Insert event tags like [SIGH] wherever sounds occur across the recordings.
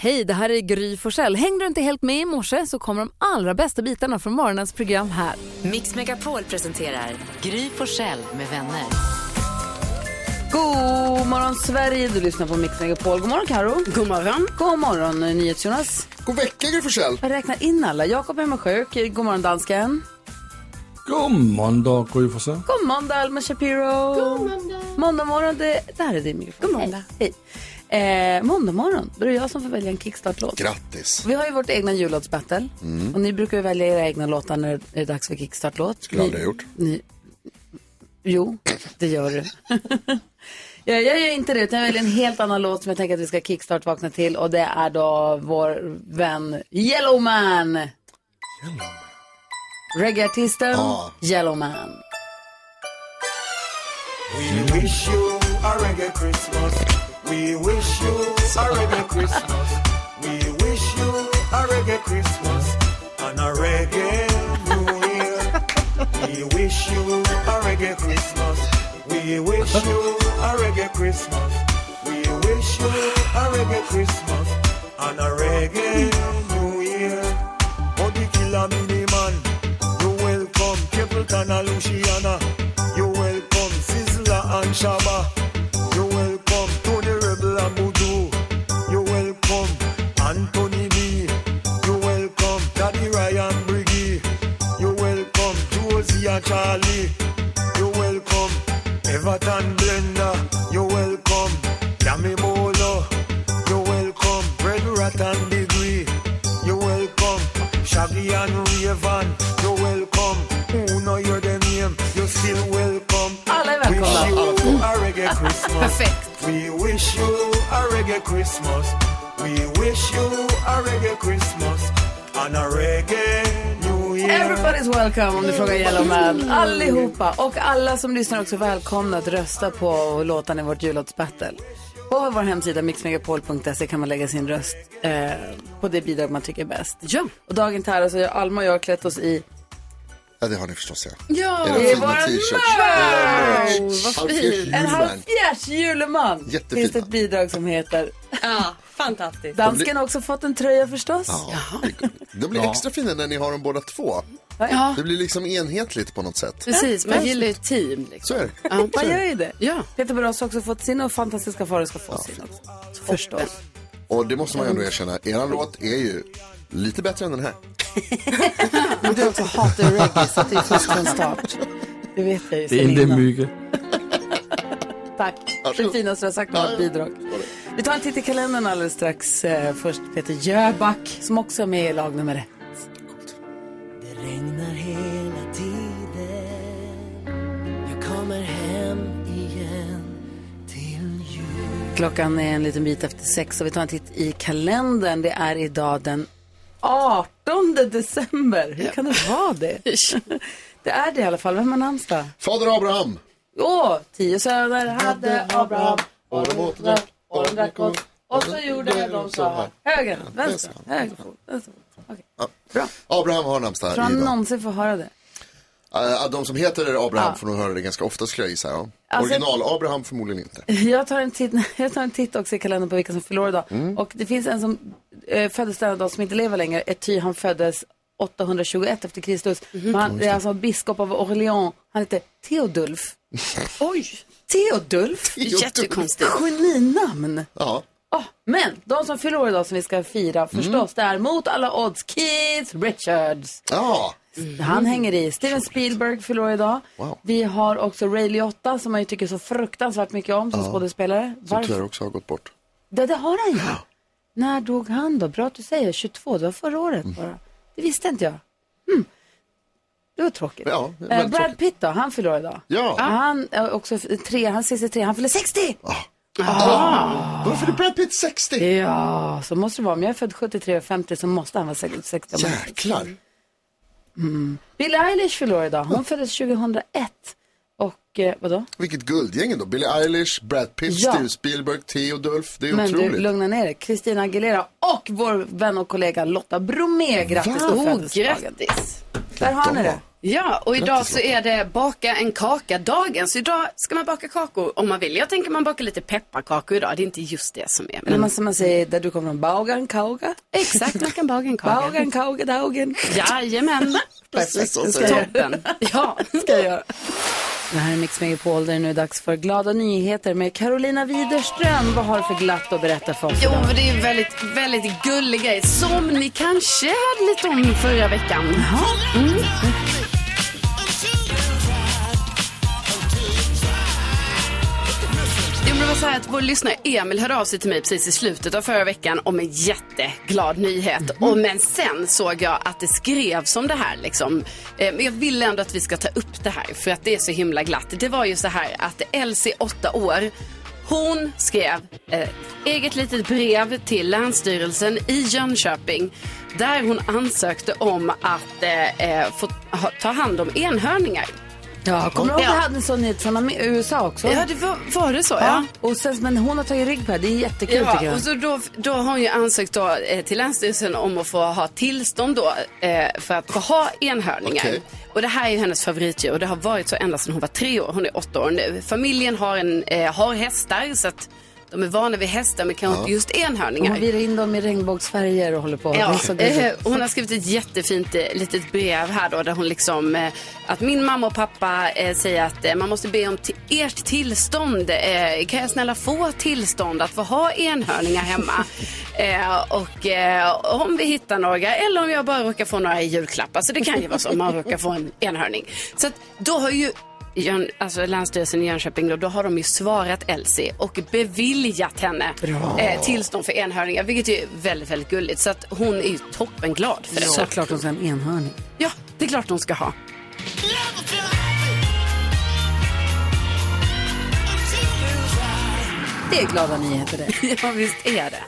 Hej, det här är Gry Forssell. Hängde du inte helt med i morse så kommer de allra bästa bitarna från morgonens program här. Mix Megapol presenterar Gry Forssell med vänner. God morgon Sverige, du lyssnar på Mix Megapol. God morgon Karo. God morgon. God morgon NyhetsJonas. God vecka Gry Forssell. Jag räknar in alla. Jakob är hemma sjuk. God morgon dansken. God måndag, Gry Forssell. God måndag Alma Shapiro. God måndag. Måndag morgon, det, det här är din mikrofon. God måndag. Hej. Eh, måndag morgon, då är det jag som får välja en kickstart-låt. Grattis. Vi har ju vårt egna jullåtsbattle. Och ni brukar ju välja era egna låtar när det är dags för kickstart-låt. Skulle aldrig ha gjort. Ni... Jo, det gör du. [LAUGHS] jag, jag gör inte det, utan jag väljer en helt annan låt som jag tänker att vi ska kickstart-vakna till. Och det är då vår vän Yellowman. Reggae-artisten Ja. Yellowman. We wish you a reggae Christmas. We wish you a reggae Christmas. We wish you a reggae Christmas and a reggae New Year. We wish you a reggae Christmas. We wish you a reggae Christmas. We wish you a reggae Christmas and a reggae New Year. Body killer mini man, you welcome Capleton and Luciana. You welcome Sizzla and Shaba. Charlie. you're welcome Everton Blender. you're welcome Yami Bolo. you're welcome Red Rat and Degree. you're welcome Shaggy and Raven. you're welcome Who know your the name? you're still welcome. Alla är Wish välkomna. you a reggae [LAUGHS] Christmas. Perfekt. We wish you a reggae Christmas. We wish you a reggae Christmas and a reggae. Everybody's welcome om du frågar Yellowman. Allihopa. Och alla som lyssnar också välkomna att rösta på låtarna i vårt jullåtsbattle. På vår hemsida mixmegapol.se kan man lägga sin röst eh, på det bidrag man tycker är bäst. Ja. Och dagen till ära så har Alma och jag klätt oss i Ja, det har ni förstås ja. Ja, Era det är våra merch! Vad fint. En julman. halvfjärs juleman. Jättefina. Finns det ett bidrag som heter. Ja, fantastiskt. Dansken har också fått en tröja förstås. Ja. De blir extra fina när ni har dem båda två. Ja, Det blir liksom enhetligt på något sätt. precis. Man gillar ju team. Så Liksom. är det. Ja, Man gör ju det. Ja. Peter Borås har också fått sin och fantastiska Farao ska få sin också. Förstås. Och det måste man ändå erkänna. Er låt är ju lite bättre än den här. [LAUGHS] Men du också hatar reggae så det är först från start. Det vet jag ju Det är inte mycket. Tack. Det finaste du har sagt med ett bidrag. Vi tar en titt i kalendern alldeles strax. Eh, Först Peter Jöback som också är med i lag nummer ett. Det regnar hela tiden Jag kommer hem igen till jul Klockan är en liten bit efter sex och vi tar en titt i kalendern. Det är idag den 18 december. Hur kan det vara det? [LAUGHS] Det är det i alla fall. Vem har namnsdag? Fader Abraham. Åh, tio söner hade Abraham och de och de drack gott och så gjorde de så här. Höger, vänster, höger fot, vänster fot. Okej, bra. Abraham har namnsdag Tror han idag. någonsin får höra det? Uh, de som heter Abraham får nog höra det ganska ofta skulle jag gissa. Ja. Alltså- Original-Abraham förmodligen inte. [LAUGHS] Jag tar en titt, [LAUGHS] jag tar en titt också i kalendern på vilka som fyller år idag. Och det finns en som eh, föddes denna dag som inte lever längre. Ett ty han föddes 821 efter Kristus. Men han är alltså biskop av Orléans. Han heter Theodulf. [LAUGHS] Oj, Theodulf? [LAUGHS] jättekonstigt. Geninamn. Ja. Ah, men de som fyller år idag som vi ska fira förstås, det är mot alla odds Keith Richards. Ja. Han hänger i. Steven Spielberg fyller år idag. Wow. Vi har också Ray Liotta som man ju tycker så fruktansvärt mycket om som skådespelare. Som tyvärr också har gått bort. Det, det har han ju. När dog han då? Bra att du säger. 22, det var förra året bara. Det visste inte jag. Hmm. Det var tråkigt. Ja, det eh, väldigt Brad tråkigt. Pitt då, han fyller år idag. Ja. Han är också tre, han ses tre, han fyller 60! Varför är Brad Pitt 60? Ja, så måste det vara. Om jag är född 73 och 50 så måste han vara 60. 60 Jäklar. Billie Eilish fyller år idag. Hon föddes 2001. Och eh, vadå? Vilket guldgäng ändå. Billie Eilish, Brad Pitt, Ja. Steven Spielberg, Theodulf. Det är Men otroligt. du, lugna ner dig. Christina Aguilera och vår vän och kollega Lotta Bromé. Grattis på Oh, födelsedagen. grattis. Där har ni det. Ja, och idag så är det baka en kaka-dagen. Så idag ska man baka kakor om man vill. Jag tänker man bakar lite pepparkakor idag. Det är inte just det som är. Men man, som man säger, där du kommer från, bagan, kauga. exakt, man kan baka en kaka. Bagan, kauga, dagen. Jajamän. [LAUGHS] Precis så Ska jag. Toppen. Ja. [LAUGHS] ska jag göra. Det här är Mix Megapol där det nu är dags för glada nyheter med Carolina Widerström. Vad har du för glatt att berätta för oss Jo, men det är ju väldigt, väldigt gullig grej som ni kanske hörde lite om förra veckan. Mm. Var så här att vår lyssnare Emil hörde av sig till mig precis i slutet av förra veckan om en jätteglad nyhet. Och, men sen såg jag att det skrevs om det här. Liksom. Eh, Men jag vill ändå att vi ska ta upp det här för att det är så himla glatt. Det var ju så här att Elsie, åtta år, hon skrev ett eget litet brev till Länsstyrelsen i Jönköping där hon ansökte om att eh, eh, få ta hand om enhörningar. Ja, kommer du ihåg vi hade en sån nyhet från USA också? Ja, det var, var det så? Ja, Ja. och sen, men hon har tagit rygg på det. Det är jättekul tycker Ja, jag. och så då, då har hon ju ansökt då, eh, till Länsstyrelsen om att få ha tillstånd då, eh, för att få ha enhörningar. Okej. Och det här är ju hennes favoritdjur och det har varit så ända sedan hon var tre år. Hon är åtta år nu. Familjen har, en, eh, har hästar så att de är vana vid hästar men kanske inte just enhörningar. Hon virar in dem i regnbågsfärger och håller på. Ja, så eh, hon har skrivit ett jättefint eh, litet brev här då där hon liksom eh, att min mamma och pappa eh, säger att man måste be om ert tillstånd. Kan jag snälla få tillstånd att få ha enhörningar hemma? [LAUGHS] och om vi hittar några eller om jag bara råkar få några i julklapp. Alltså det kan ju vara så om man råkar få en enhörning. Så att då har ju Jön, alltså Länsstyrelsen i Jönköping, då, då har de ju svarat Elsie och beviljat henne eh, tillstånd för enhörningar, vilket är väldigt, väldigt gulligt. Så att hon är ju toppenglad för det. Såklart hon ska ha en enhörning. Ja, det är klart hon ska ha. Det är glada nyheter det. [LAUGHS] ja, visst är det.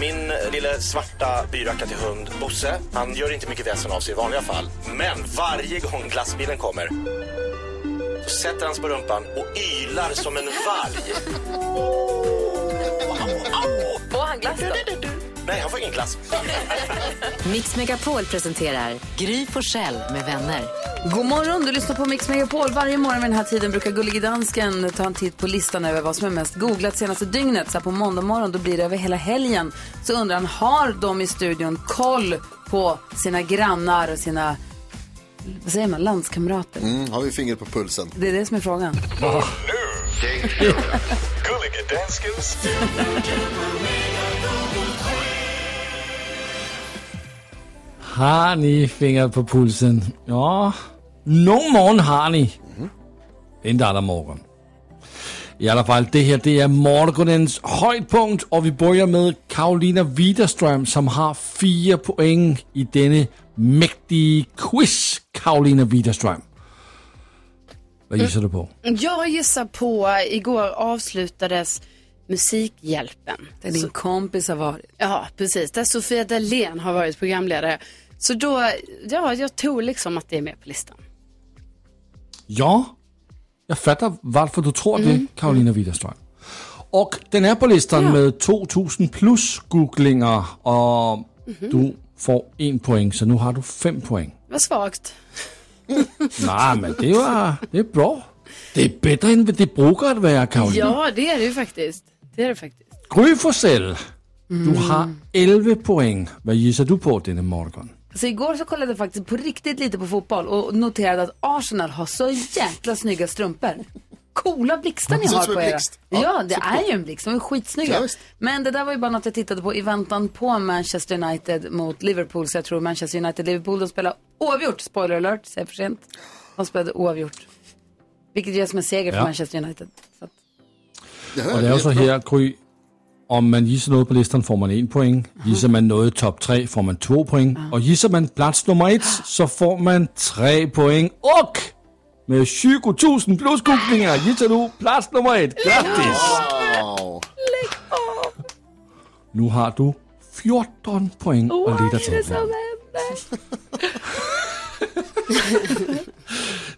Min lilla svarta byracka till hund, Bosse, han gör inte mycket väsen av sig i vanliga fall. Men varje gång glassbilen kommer så sätter han sig på rumpan och ylar som en varg. Får han glass då? Nej, han får ingen glass. [LAUGHS] Mix Megapol presenterar Gry Forssell med vänner. God morgon, du lyssnar på Mix Megapol. Varje morgon vid den här tiden brukar Gullige Dansken ta en titt på listan över vad som är mest googlat senaste dygnet. Så här på måndag morgon, då blir det över hela helgen. Så undrar han, har de i studion koll på sina grannar och sina, vad säger man, landskamrater? Mm, har vi fingret på pulsen? Det är det som är frågan. [LAUGHS] Gullige danskens [LAUGHS] Har ni fingret på pulsen? Ja, någon morgon har ni. Inte alla morgon. I alla fall, det här det är morgonens höjdpunkt och vi börjar med Karolina Widerström som har fyra poäng i denne mäktige quiz. Karolina Widerström. Vad gissar du på? Jag gissar på, igår avslutades Musikhjälpen. Där din kompis har varit. Ja, precis. Där Sofia Dalén har varit programledare. Så då, ja, jag tror liksom att det är med på listan. Ja, jag fattar varför du tror det, Karolina Widerström. Och den är på listan med 2000 plus googlingar och du får en poäng, så nu har du fem poäng. Vad svagt. [LAUGHS] Nej, men det var det är bra. Det är bättre än vad det brukar att vara, Karolina. Ja, det är det ju faktiskt. Det är det faktiskt. Gry Forssell, du har 11 poäng. Vad gissar du på denna morgon? Så igår så kollade jag faktiskt på riktigt lite på fotboll och noterade att Arsenal har så jäkla snygga strumpor. Coola blixtar ni Det har på era. Ja, Ja, det är ju en blixt. De är skitsnygga. Ja. Men det där var ju bara något jag tittade på i väntan på Manchester United mot Liverpool. Så jag tror Manchester United-Liverpool, de spelar oavgjort. Spoiler alert, säger för sent. De spelade oavgjort. Vilket ger som en seger för Ja. Manchester United. Så att, Ja, Och det är ju så här, Gry, om man gissar något på listan får man en poäng. Gissar man något i topp tre får man två poäng. Och gissar man plats nummer ett så får man tre poäng. Och med 20 000 plus googlingar gissar du plats nummer ett. Grattis! Wow. Nu har du 14 poäng att leda till.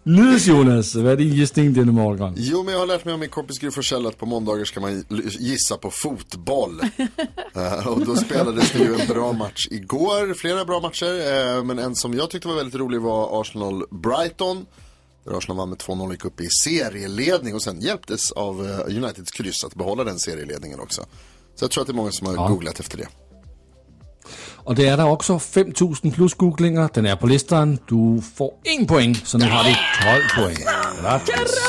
Nu Jonas, vad är din gissning denna morgon? Jo, men jag har lärt mig av min kompis Gry Forssell att på måndagar ska man gissa på fotboll. [LAUGHS] Eh, och då spelades det ju en bra match igår, flera bra matcher. eh, men en som jag tyckte var väldigt rolig var Arsenal-Brighton. Där Arsenal vann med 2-0 och gick upp i serieledning och sen hjälptes av eh, Uniteds kryss att behålla den serieledningen också. Så jag tror att det är många som har googlat efter det. Och det är där också 5000 plus googlingar. Den är på listan. Du får en poäng, så nu har vi 12 poäng. Grattis.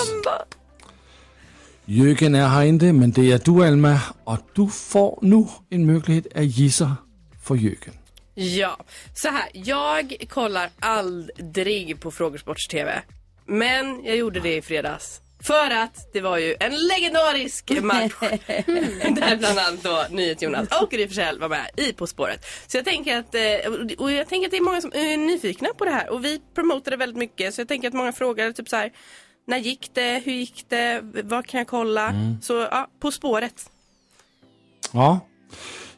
Jürgen är här inte, men det är du Alma. Och du får nu en möjlighet att gissa för Jürgen. Ja, så här. Jag kollar aldrig på Frågesports-TV. Men jag gjorde det i fredags. För att det var ju en legendarisk [LAUGHS] match. [LAUGHS] där bland annat då NyhetsJonas och Gry Forssell var med i På spåret. Så jag tänker att, eh, och jag tänker att det är många som är nyfikna på det här. Och vi promotade väldigt mycket. Så jag tänker att många frågar typ så här. När gick det? Hur gick det? Vad kan jag kolla? Så ja, På spåret. Ja.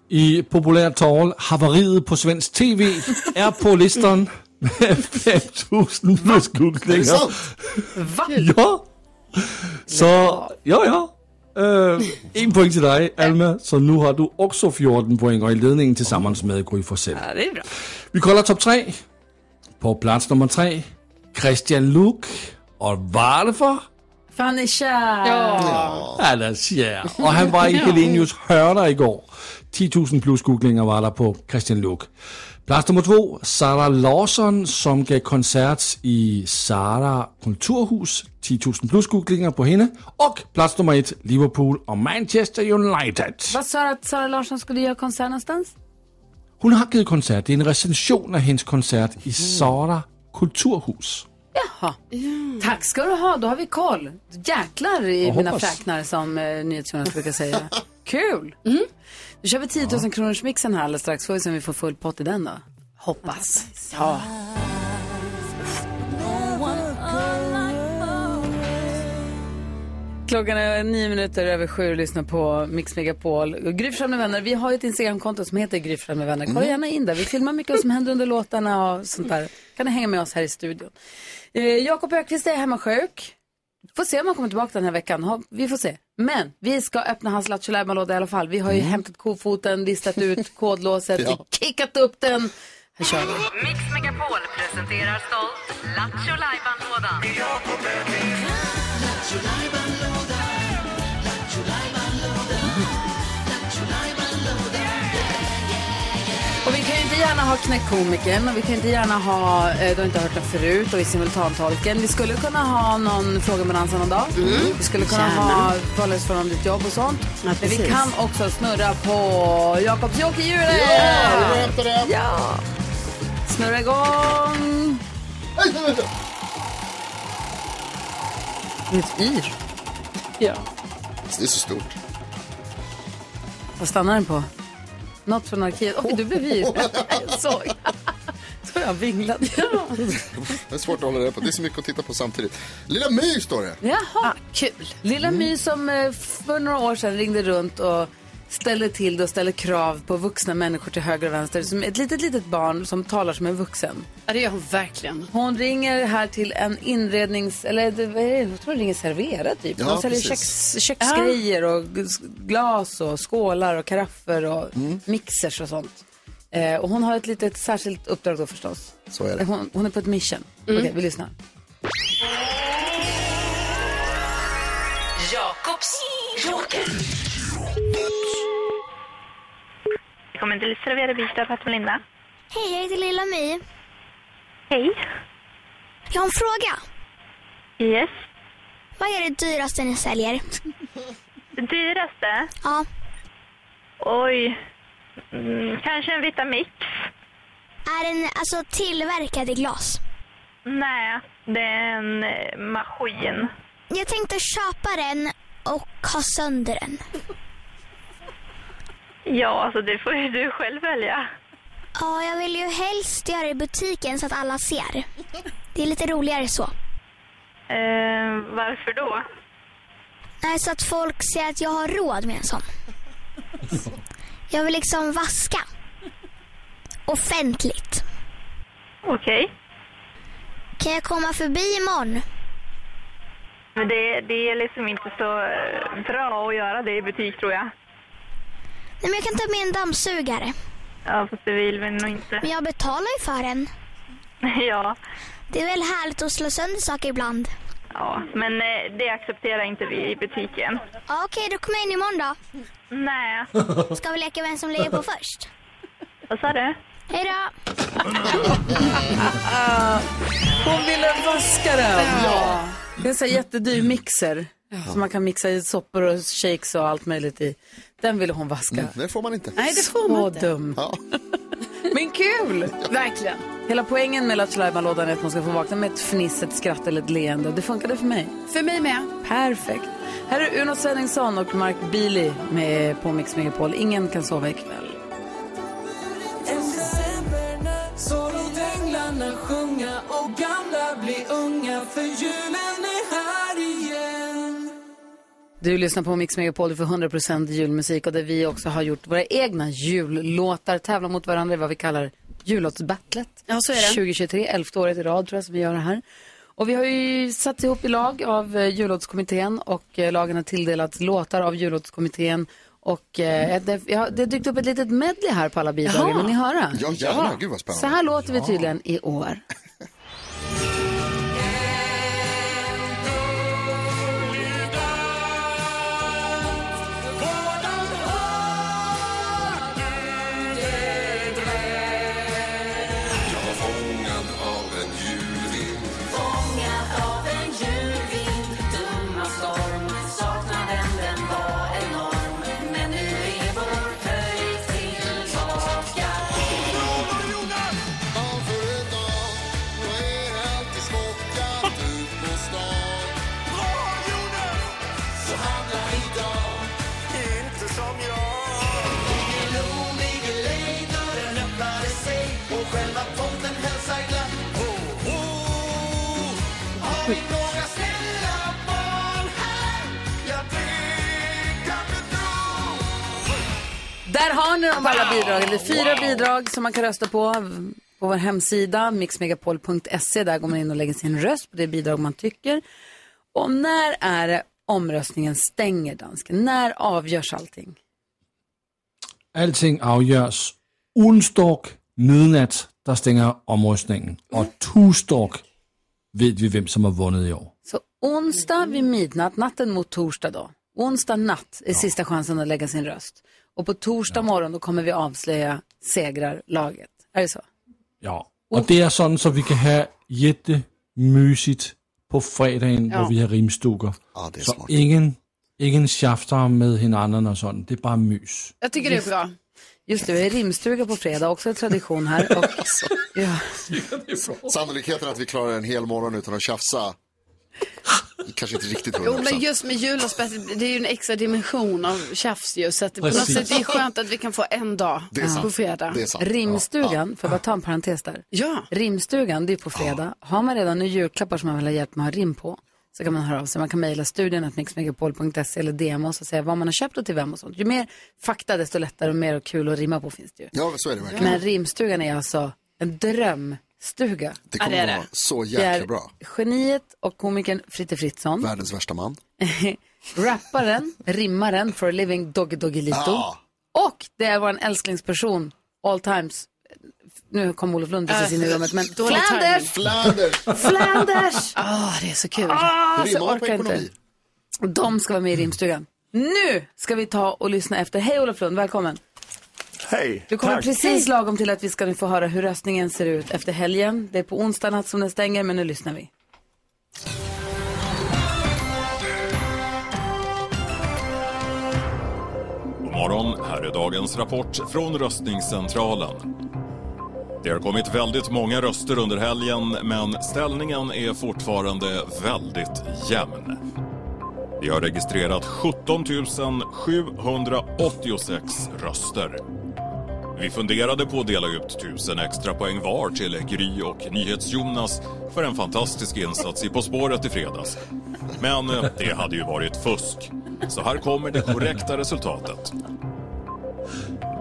I populärt tal, haveriet på svensk TV är på listan med 5000 plus [LAUGHS] Är det googlingar. sant? Ja! [LAUGHS] Så, ja ja. Øh, en poäng till dig Alma, så nu har du också 14 poäng och i ledningen tillsammans med Gry Forssell. Ja, det är bra. Vi kollar topp tre. På plats nummer tre, Christian Luuk. Och varför? Fanny kär. Han är kär. Och han var i [LAUGHS] Helenius hörna igår. 10 000 plus googlingar var där på Christian Luuk. Plats nummer två, Sara Larsson som gav konsert i Sara Kulturhus. 10 000 plus googlingar på henne. Och plats nummer ett, Liverpool och Manchester United. Vad sa du att Sara Larsson skulle göra konsert någonstans? Hon har gett konsert. Det är en recension av hennes konsert i Sara Kulturhus. Jaha. Tack ska du ha, då har vi koll. Jäklar i Jag mina hoppas. fräknar som eh, NyhetsJonas brukar säga. [LAUGHS] Kul! Mm. Nu kör vi 10 000 kronors mixen här alldeles strax. Får vi se om vi får full pott i den då. Hoppas. Ja. Klockan är nio minuter över sju och lyssnar på Mix Megapol. Gry med vänner. Vi har ett Instagramkonto som heter Gry med vänner. Kolla gärna in där. Vi filmar mycket som händer under låtarna och sånt där. Kan ni hänga med oss här i studion. Eh, Jakob Ökvist är hemma sjuk. Får se om han kommer tillbaka den här veckan. Vi får se. Men vi ska öppna hans Lattjo i alla fall. Vi har ju hämtat kofoten, listat ut [LAUGHS] kodlåset, Ja. kickat upp den. Här kör vi. Mix Megapol presenterar stolt Lattjo Lajban-lådan. Gärna ha knäckkomikern och vi kan inte gärna ha, eh, du har inte hört den förut och i simultantolken. Vi skulle kunna ha någon fråga med dansen någon dag. Vi skulle kunna ha Förlös från om ditt jobb och sånt. Men vi kan också snurra på Jakobs jokerhjulet. Ja, vi hämtar det. Ja! Snurra igång. Det ett yr. Ja. Det är så stort. Vad stannar den på? Något från arkivet. Oj, du blev yr. [LAUGHS] Jag såg. [LAUGHS] Så jag vinglade. Det är svårt att hålla reda på. Det är så mycket att titta på samtidigt. Lilla My står det. Jaha, kul. Lilla My som eh, för några år sedan ringde runt och ställde till det och ställde krav på vuxna människor till höger och vänster. Som ett litet, litet barn som talar som en vuxen. Ja, det gör hon verkligen. Hon ringer här till en inrednings... Eller vad är det? jag tror hon ringer Servera typ. Ja, Hon säljer precis. köks, köksgrejer och glas och skålar och karaffer och mixers och sånt. Eh, och hon har ett litet särskilt uppdrag då förstås. Så är det. Hon, hon är på ett mission. Okej, vi lyssnar. Jakobs joker. Välkommen till Servera Bistad, Fatima Linda. Hej, jag heter Lilla My. Hej. Jag har en fråga. Yes. Vad är det dyraste ni säljer? Det dyraste? Ja, Oj. Mm, kanske en Vitamix? är den alltså tillverkad i glas? Nej, det är en eh, maskin. Jag tänkte köpa den och ha sönder den. Ja, alltså det får ju du själv välja. Ja, jag vill ju helst göra det i butiken så att alla ser. Det är lite roligare så. Eh, varför då? Nej, så att folk ser att jag har råd med en sån. Jag vill liksom vaska. Offentligt. Okej. Kan jag komma förbi imorgon? Men det, det är liksom inte så eh, bra att göra det i butik tror jag. Nej, men jag kan ta med en dammsugare. Ja, fast det vill vi nog inte. Men jag betalar ju för den. [LAUGHS] Ja, Det är väl härligt att slå sönder saker ibland. ja, men eh, det accepterar inte vi i butiken. Ja, Okej, då kommer jag in imorgon då. Nej. [LAUGHS] [LAUGHS] Ska vi leka vem som lägger på först? Vad sa du? Hej då! Hon ville vaska den. Ja. Det är en sån här jättedyr mixer. Som man kan mixa i soppor och shakes och allt möjligt i. Den ville hon vaska. Mm, det får man inte. Nej, det får man inte. dum. Ja. [LAUGHS] Men kul! Verkligen. Hela poängen med Lattjo lådan är att man ska få vakna med ett fniss, ett skratt eller ett leende. Det funkade för mig. För mig med. Perfekt. Här är Uno Svenningsson och Mark Beely med på Mix Megapol. Ingen kan sova ikväll. En decembernatt så låt änglarna sjunga och gamla bli unga för julen är här igen Du lyssnar på Mix Megapol, du får 100% julmusik och där vi också har gjort våra egna jullåtar, tävlar mot varandra i vad vi kallar jullåtsbattlet. Ja, så är det. 2023, elfte året i rad tror jag som vi gör det här. Och vi har ju satt ihop i lag av eh, jullåtskommittén och eh, lagen har tilldelats låtar av jullåtskommittén. Och eh, det, ja, det har dykt upp ett litet medley här på alla bidrag, vill ni höra? Ja, gärna. Gud vad Så spännande. här låter vi tydligen i år. Där har ni dem alla bidragen. Det är fyra bidrag som man kan rösta på på vår hemsida mixmegapol.se. Där går man in och lägger sin röst på det bidrag man tycker. Och när är det omröstningen stänger, dansken? När avgörs allting? Allting afgøres onsdag midnat, der stænger omrøstningen. Og torsdag ved vi, hvem som har vundet i år. Så onsdag vid midnatt, natten mot torsdag då. Onsdag natt är sista chansen att lägga sin röst. Och på torsdag morgon då kommer vi avslöja segrarlaget. Är det så? Ja, og det er sådan, så vi kan have jättemysigt på fredagen, Ja. hvor vi har rimstukker. Ja, det är så smart. ingen, ingen tjafter med hinanden och sånt. Det är bara mys. Jag tycker det är bra. Just det, vi har rimstuga på fredag, också en tradition här. Och, [LAUGHS] ja. [LAUGHS] Sannolikheten att vi klarar en hel morgon utan att tjafsa [LAUGHS] kanske inte riktigt Jo, 100%. men just med julavspelet, det är ju en extra dimension av tjafs ju. Så att det på något sätt det är skönt att vi kan få en dag Det är sant. på fredag. Det är sant. Rimstugan, får jag bara ta en parentes där? Ja. Rimstugan, det är på fredag. Har man redan nu julklappar som man vill ha hjälp med att ha rim på så kan man höra av sig. Man kan mejla studion att mixmegapol.se eller DM oss och säga vad man har köpt och till vem och sånt. Ju mer fakta desto lättare och mer kul att rimma på finns det ju. Ja, så är det verkligen. Men rimstugan är alltså en drömstuga. Det kommer att vara så Det jäkla bra. Geniet och komikern Fritte Fritzson. Världens värsta man. [LAUGHS] Rapparen, rimmaren for a living Doggy Doggelito. Ja. Och det är vår älsklingsperson, all times. Nu kom Olof Lund precis in i rummet, men Flanders! Flanders! Flanders! [LAUGHS] Ah, det är så kul. Ah, så orkar inte. De ska vara med i rimstugan. Nu ska vi ta och lyssna efter. Hej Olof Lund, välkommen. Hej, Du kommer tack. precis lagom till att vi ska nu få höra hur röstningen ser ut efter helgen. Det är på onsdag natt som den stänger, men nu lyssnar vi. God morgon, här är dagens rapport från röstningscentralen. Det har kommit väldigt många röster under helgen, men ställningen är fortfarande väldigt jämn. Vi har registrerat 17 786 röster. Vi funderade på att dela ut tusen extra poäng var till Gry och NyhetsJonas för en fantastisk insats i På spåret i fredags. Men eh, det hade ju varit fusk. Så här kommer det korrekta resultatet.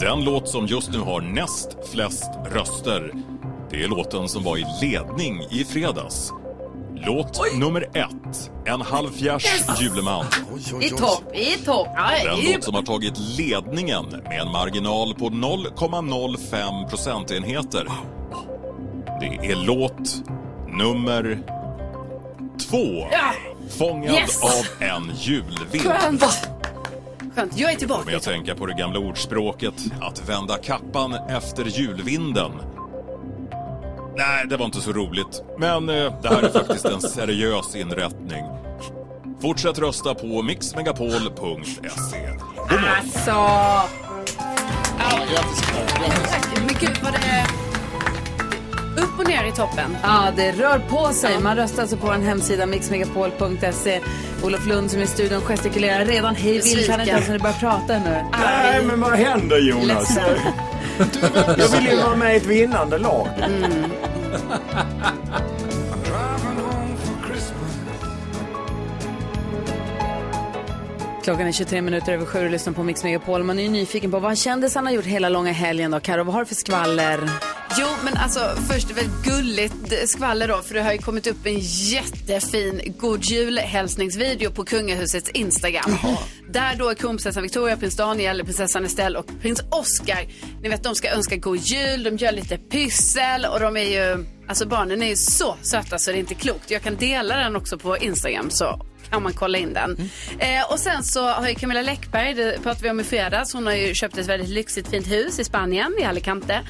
Den låt som just nu har näst flest röster Det är låten som var i ledning i fredags. Låt nummer ett, En halv fjärs juleman. I topp, i topp. Den låt som har tagit ledningen med en marginal på 0,05 procentenheter. Det är låt nummer två. Ja. Fångad Yes. av en julvind. Skönt. Skönt, jag är tillbaka. Kommer jag tänka på det gamla ordspråket att vända kappan efter julvinden. Nej, det var inte så roligt. Men eh, det här är faktiskt en seriös inrättning. Fortsätt rösta på mixmegapol.se. God morgon. Alltså. Grattis Tack. Men gud vad det är upp och ner i toppen. Ja, det rör på sig. Man röstar alltså på vår hemsida mixmegapol.se. Olof Lund som är i studion gestikulerar redan hej vilt. Han är inte ens när du börjar prata nu. Nej, men vad händer Jonas? Jag vill ju vara med i ett vinnande lag. Klockan är 23 minuter över sju och lyssnar på Mix Megapol. Man är ju nyfiken på vad kändisarna har gjort hela långa helgen då. Karo, vad har du för skvaller? Jo, men alltså först väldigt gulligt skvaller då, för det har ju kommit upp en jättefin God Jul-hälsningsvideo på kungahusets Instagram. Där då kronprinsessan Victoria, prins Daniel, prinsessan Estelle och prins Oscar, ni vet de ska önska god jul, de gör lite pyssel och de är ju, alltså barnen är ju så söta så det är inte klokt. Jag kan dela den också på Instagram så [LAUGHS] kan man kolla in den. Eh, och sen så har ju Camilla Läckberg, det pratade vi om i fredags, hon har ju köpt ett väldigt lyxigt fint hus i Spanien, i Alicante.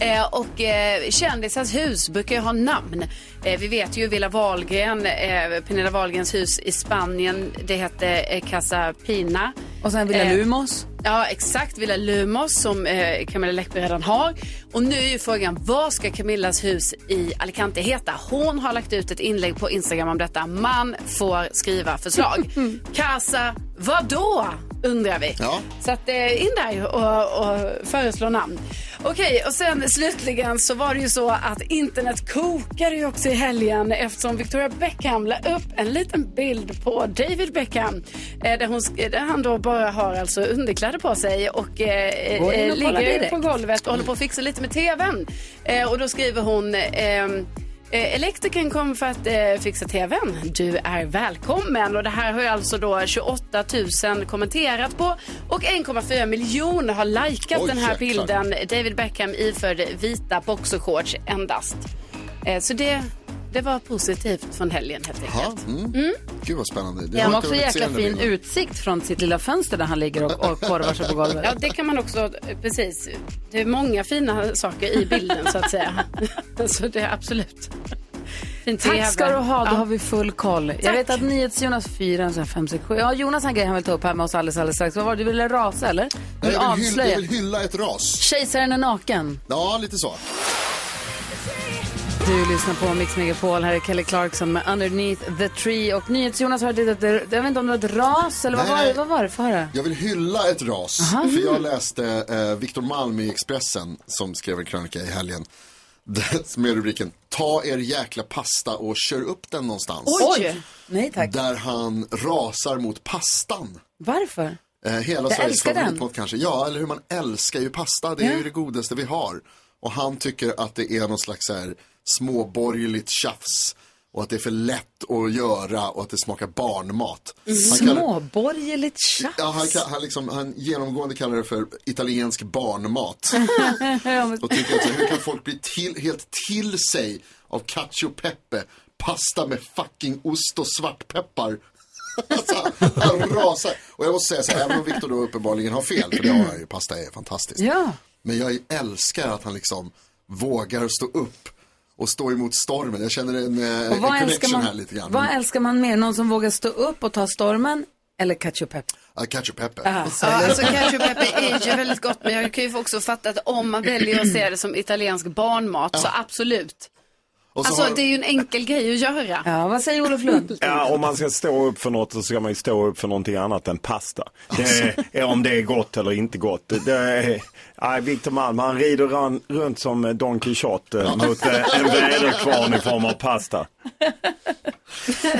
Eh, och eh, kändisars hus brukar ju ha namn. Eh, vi vet ju Villa Wahlgren, eh, Pernilla Wahlgrens hus i Spanien, det hette eh, Casa Pina. Och sen Villa Lumos. Ja, exakt. Villa Lumos som eh, Camilla Läckberg redan har. Och nu är ju frågan, vad ska Camillas hus i Alicante heta? Hon har lagt ut ett inlägg på Instagram om detta. Man får skriva förslag. [LAUGHS] Casa, vadå? Undrar vi. Så att eh, in där och, och föreslå namn. Okej, och sen slutligen så var det ju så att internet kokade ju också i helgen eftersom Victoria Beckham la upp en liten bild på David Beckham eh, där, hon, där han då bara har alltså underkläder på sig och eh, eh, och ligger direkt. på golvet och håller på att fixa lite med tvn. Eh, och då skriver hon ehm, Eh, Elektrikern kom för att eh, fixa tvn. Du är välkommen. Och det här har ju alltså då 28 000 kommenterat på och 1,4 miljoner har likat Oj, den här jäklar. bilden. David Beckham iförd vita boxershorts endast. Eh, så det, det var positivt från helgen helt enkelt. Ja, mm. Mm. Gud vad spännande. Det Han var har också jäkla fin bilden. utsikt från sitt lilla fönster där han ligger och, och korvar sig på golvet. Ja, det kan man också, eh, precis. Det är många fina saker i bilden så att säga. [LAUGHS] så det är absolut. Fint Tack ska du ha, då Ja. har vi full koll. Jag vet att NyhetsJonas fyra, en sån här fem, sex, sju. Ja, Jonas har en grej han vill ta upp här med oss alldeles, alldeles strax. Vad var det? Du ville rasa eller? Du Nej, jag, vill hylla, jag vill hylla ett ras. Kejsaren är naken. Ja, lite så. Du lyssnar på Mix Megapol. Här är Kelly Clarkson med Underneath the Tree. Och NyhetsJonas har ett, jag vet inte om det var ett ras eller vad Nej, var det? Vad var det? Få höra. Jag vill hylla ett ras. Aha. För jag läste eh, Viktor Malm i Expressen som skrev en krönika i helgen. [LAUGHS] Med rubriken Ta er jäkla pasta och kör upp den någonstans. Oj! Nej tack. Där han rasar mot pastan. Varför? Eh, hela Jag Sveriges favoritmat kanske. Ja, eller hur man älskar ju pasta. Det är Ja. ju det godaste vi har. Och han tycker att det är någon slags så här, småborgerligt tjafs. Och att det är för lätt att göra och att det smakar barnmat. Småborgerligt tjafs. Ja, han, kan- han, liksom, han genomgående kallar det för italiensk barnmat. [LAUGHS] Och tycker att så, hur kan folk bli till, helt till sig av cacio pepe, pasta med fucking ost och svartpeppar. [LAUGHS] alltså, han rasar. Och jag måste säga så här, även om Victor då uppenbarligen har fel, för det har han ju, pasta är fantastiskt. Ja. Men jag älskar att han liksom vågar stå upp och stå emot stormen. Jag känner en, eh, en vad älskar, connection här man, lite grann. vad älskar man mer? Någon som vågar stå upp och ta stormen? Eller ketchup pep? Ja, Ja, är det. alltså cacio e pepe är ju väldigt gott men jag kan ju också fatta att om man väljer att se det som italiensk barnmat så absolut. Och så Alltså har- det är ju en enkel grej att göra. Ja, vad säger Olof Lund? Ja, om man ska stå upp för något så ska man ju stå upp för någonting annat än pasta. Det är, om det är gott eller inte gott. Det är, nej, Victor Malm, han rider ran, runt som Don Quijote mot eh, en väderkvarn i form av pasta.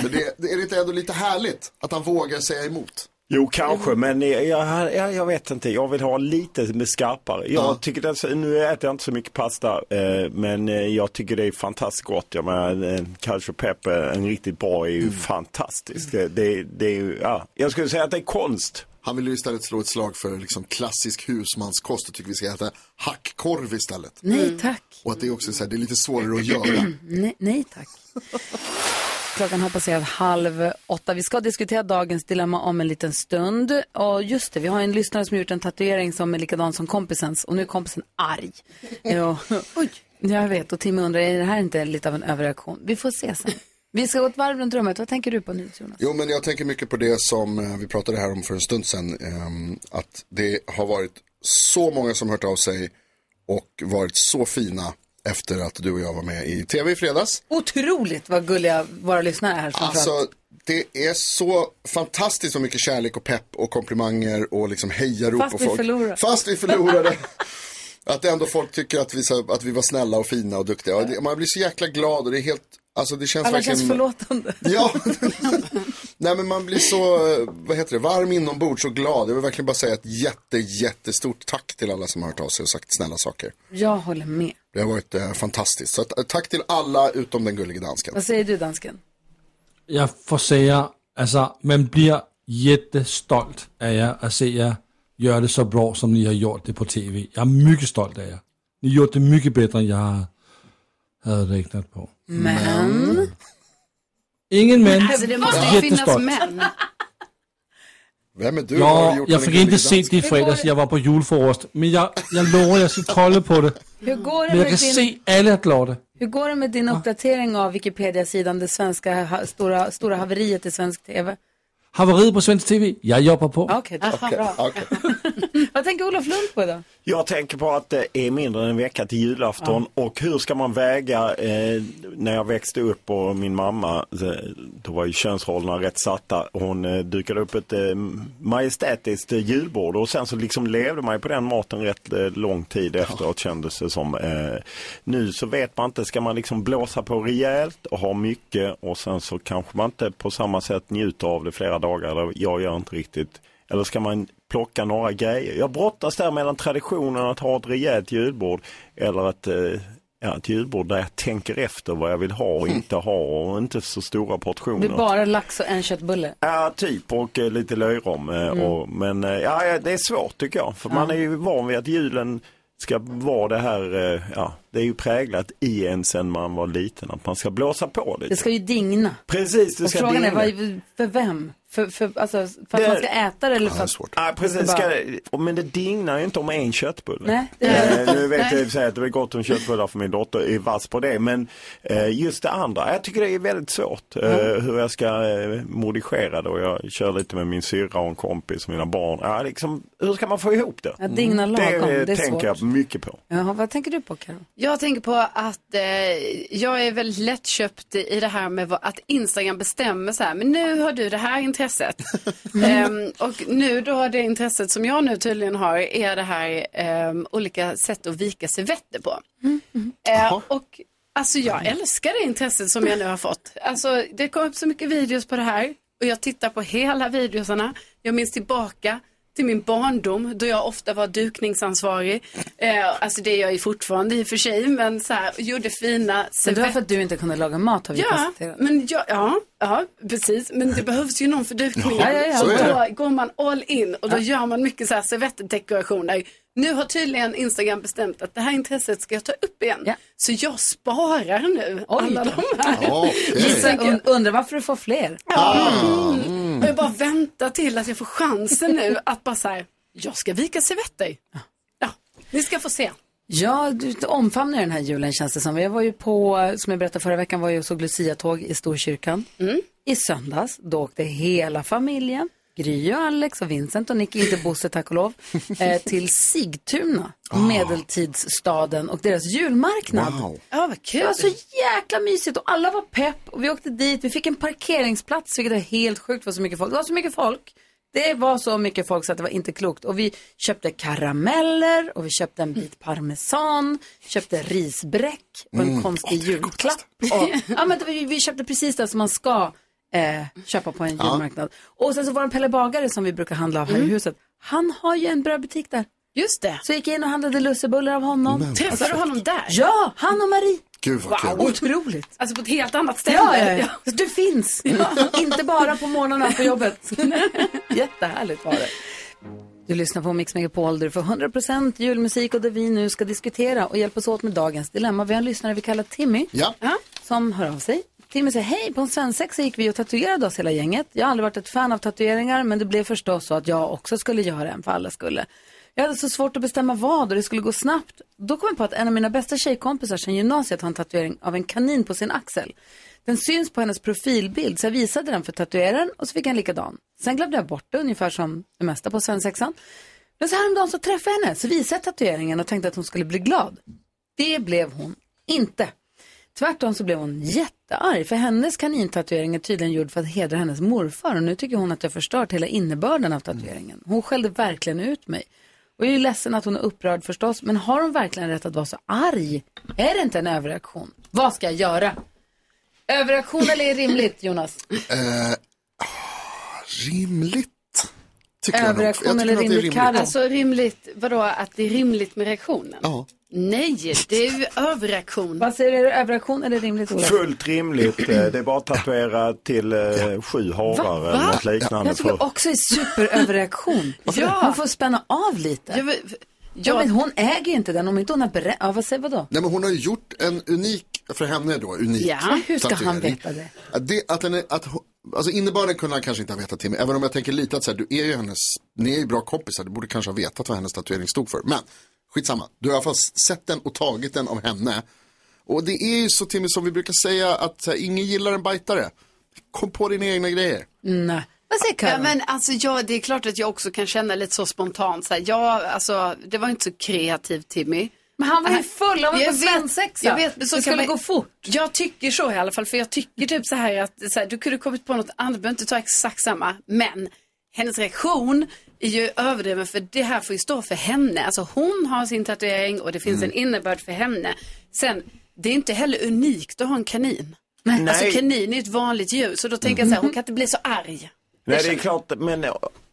Men det, det är det inte ändå lite härligt att han vågar säga emot? Jo, kanske, men jag, jag, jag, vet inte. Jag vill ha lite med skarpare. Jag tycker det nu äter jag inte så mycket pasta, eh, men eh, jag tycker det är fantastiskt gott. Jag menar, en cacio pepe, en riktigt bra, är ju fantastiskt. Det, det, det är ju, ja. Jag skulle säga att det är konst. Han vill ju istället slå ett slag för liksom klassisk husmanskost och tycker vi ska äta hackkorv istället. Nej tack. Och att det är också så här, det är lite svårare att göra. [CLEARS THROAT] Nej, nej tack. [LAUGHS] Klockan har passerat halv åtta. Vi ska diskutera dagens dilemma om en liten stund. Och just det, vi har en lyssnare som gjort en tatuering som är likadan som kompisens. Och nu är kompisen arg. [LAUGHS] Ja, Oj. Jag vet, och Tim undrar, är det här inte lite av en överreaktion? Vi får se sen. Vi ska gå ett varv runt rummet. Vad tänker du på nu, Jonas? Jo, men jag tänker mycket på det som eh, vi pratade här om för en stund sedan. ehm, att det har varit så många som hört av sig och varit så fina efter att du och jag var med i tv i fredags. Otroligt vad gulliga våra lyssnare är här. Alltså, det är så fantastiskt så mycket kärlek och pepp och komplimanger och liksom hejarop Fast på vi folk. förlorar. Fast vi förlorade. [LAUGHS] att ändå folk tycker att vi, så- att vi var snälla och fina och duktiga. Och man blir så jäkla glad och det är helt, alltså det känns Alla verkligen. känns förlåtande. [LAUGHS] Ja. Nej men man blir så, vad heter det, varm inombords och glad. Jag vill verkligen bara säga ett jätte, jättestort tack till alla som har hört av sig och sagt snälla saker. Jag håller med. Det har varit eh, fantastiskt. Så eh, tack till alla utom den gullige dansken. Vad säger du, dansken? Jeg får säga, alltså man blir jättestolt av er att se er göra det så bra som ni har gjort det på tv. Jag är mycket stolt av er. Ni har gjort det mycket bättre än jag hade räknat på. Men? Ingen men. Alltså det måste ju finnas män. Vem är du? Har Ja, jag fick inte se det i fredags, jag var på julfrokost. Men jag, jag lovar, jag ska kolla på det. Hur går det Men jag med kan din... se alla glada. Hur går det med din uppdatering av Wikipedia-sidan, det svenska ha, stora, stora haveriet i svensk tv? Haveriet på svensk tv, jag jobbar på. Okej, okay, bra. [LAUGHS] Vad tänker Olof Lund på idag? Jag tänker på att det är mindre än en vecka till julafton och hur ska man väga eh, när jag växte upp och min mamma, eh, då var ju könsrollerna rätt satta. Hon eh, dukade upp ett eh, majestätiskt eh, julbord och sen så liksom levde man ju på den maten rätt eh, lång tid efteråt kändes det som. Eh, nu så vet man inte, ska man liksom blåsa på rejält och ha mycket och sen så kanske man inte på samma sätt njuter av det flera dagar, jag gör inte riktigt. Eller ska man plocka några grejer? Jag brottas där mellan traditionen att ha ett rejält julbord eller ett, eh, ja, ett julbord där jag tänker efter vad jag vill ha och inte ha och inte så stora Det portioner. blir bara lax och en köttbulle. Ja, typ och eh, lite löjrom. Eh, Mm. och, men ja, ja, det är svårt tycker jag. För man är ju van vid att julen ska vara det här, ja, det är ju präglat i en sen man var liten, att man ska blåsa på lite. Det ska ju digna. Precis, det Och ska frågan är, digna. vad, för vem? För, för, alltså, för att Det- man ska äta det eller för att... Ja, precis. Det ska bara- det- men det dignar ju inte om en köttbulle. Nej, Eh, nu vet jag i sig att det är gott om köttbullar för min dotter är vass på det. Men eh, just det andra, jag tycker det är väldigt svårt eh, hur jag ska eh, modifiera det. Och jag kör lite med min syrra och en kompis och mina barn. Ja, liksom, hur ska man få ihop det? Ja, digna lagom, det, det är tänker svårt. jag mycket på. Jaha, vad tänker du på Karo? Jag tänker på att eh, jag är väldigt lättköpt i det här med att Instagram bestämmer så här, men nu har du det här intresset. [LAUGHS] Ehm, och nu då det intresset som jag nu tydligen har är det här ehm, olika sätt att vika servetter på. Eh, och alltså jag älskar det intresset som jag nu har fått. Alltså det kom upp så mycket videos på det här och jag tittar på hela videosarna. Jag minns tillbaka till min barndom då jag ofta var dukningsansvarig. Eh, alltså det är jag ju fortfarande i och för sig, men så här, gjorde fina Men det var servetter. för att du inte kunde laga mat har vi Ja, konstaterat. men ja, ja, ja, precis. Men det behövs ju någon för dukningen. Ja, ja, ja. Så då går man all in och då gör man mycket så här servettdekorationer. Nu har tydligen Instagram bestämt att det här intresset ska jag ta upp igen. Så jag sparar nu alla de här. Gissa, und, undrar varför du får fler. Ja. Mm. Bara väntar till att jag får chansen nu att bara så här, jag ska vika servetter. Ja, ni ska få se. Ja, du omfamnar den här julen känns det som. Jag var ju på, som jag berättade förra veckan, var jag och såg Lucia-tåg i Storkyrkan. I söndags, då åkte hela familjen, Gry och Alex och Vincent och Nicky, inte Bosse tack och lov, [LAUGHS] eh, till Sigtuna, medeltidsstaden och deras julmarknad. Wow. Ja, vad kul. Det var så jäkla mysigt och alla var pepp och vi åkte dit, vi fick en parkeringsplats vilket var helt sjukt för så mycket folk. Det var så mycket folk. Det var så mycket folk så att det var inte klokt. Och vi köpte karameller och vi köpte en bit parmesan, köpte risbräck och en Mm. konstig julklapp. Och, ja, men var- vi köpte precis det som man ska eh, köpa på en Ja. julmarknad. Och sen så var det Pelle Bagare som vi brukar handla av här Mm. i huset. Han har ju en brödbutik där. Just det. Så jag gick in och handlade lussebullar av honom. Men Träffade du honom där? Ja, han och Marie. Gud vad kul. Otroligt. Alltså på ett helt annat ställe? Ja, ja, ja. Du finns. [LAUGHS] Inte bara på morgnarna på jobbet. [LAUGHS] Jättehärligt var det. Du lyssnar på Mix Megapol där du får 100% julmusik och där vi nu ska diskutera och hjälpas åt med dagens dilemma. Vi har en lyssnare vi kallar Timmy Ja. som hör av sig. Timmy säger hej, på en svensexa gick vi och tatuerade oss hela gänget. Jag har aldrig varit ett fan av tatueringar men det blev förstås så att jag också skulle göra en för alla skulle. Jag hade så svårt att bestämma vad och det skulle gå snabbt. Då kom jag på att en av mina bästa tjejkompisar sedan gymnasiet har en tatuering av en kanin på sin axel. Den syns på hennes profilbild så jag visade den för tatueraren och så fick jag en likadan. Sen glömde jag bort det ungefär som det mesta på svensexan. Men så häromdagen så träffade jag henne så visade jag tatueringen och tänkte att hon skulle bli glad. Det blev hon inte. Tvärtom så blev hon jättearg för hennes kanintatuering är tydligen gjord för att hedra hennes morfar och nu tycker hon att jag förstört hela innebörden av tatueringen. Hon skällde verkligen ut mig. Och jag är ju ledsen att hon är upprörd förstås, men har hon verkligen rätt att vara så arg? Är det inte en överreaktion? Vad ska jag göra? Överreaktion eller är det rimligt, Jonas? Eh, ah, rimligt. Överreaktion eller rimligt, Karo? Alltså rimligt, vadå att det är rimligt med reaktionen? Ja. Nej, det är ju överreaktion. Vad säger du, överreaktion eller rimligt, Olof? Fullt rimligt. Eh, Det är bara att tatuera till eh, sju harar Va? eller något liknande. Jag tycker för- också är superöverreaktion. Ja. Hon får spänna av lite. Ja, men, hon äger inte den om inte hon har berättat. Ja, vad säger vadå? Nej men hon har ju gjort en unik, för henne då, unik Ja, hur ska han tatuering. veta det? Att, det, att, den är, att hon- alltså innebörden kunde han kanske inte ha vetat till mig. Även om jag tänker lite att så här, du är ju hennes, ni är ju bra kompisar, du borde kanske ha vetat vad hennes tatuering stod för. Men skitsamma, du har i alla fall sett den och tagit den av henne. Och det är ju så Timmy som vi brukar säga att så här, ingen gillar en bajtare. Kom på dina egna grejer. Nej. Vad säger Ja, Karin? men alltså, ja, det är klart att jag också kan känna lite så spontant. Så här, ja, alltså, det var inte så kreativt, Timmy. Men han var ju full, han var jag på svensexa. Jag vet, men så Det kan skulle man- gå fort. Jag tycker så i alla fall, för jag tycker typ så här att så här, du kunde kommit på något annat, du behöver inte ta exakt samma, men hennes reaktion är ju överdriven för det här får ju stå för henne. Alltså hon har sin tatuering och det finns en innebörd för henne. Sen, det är inte heller unikt att ha en kanin. Nej. Alltså kanin är ett vanligt djur, så då tänker jag så här, hon kan inte bli så arg. Nej, det är klart, men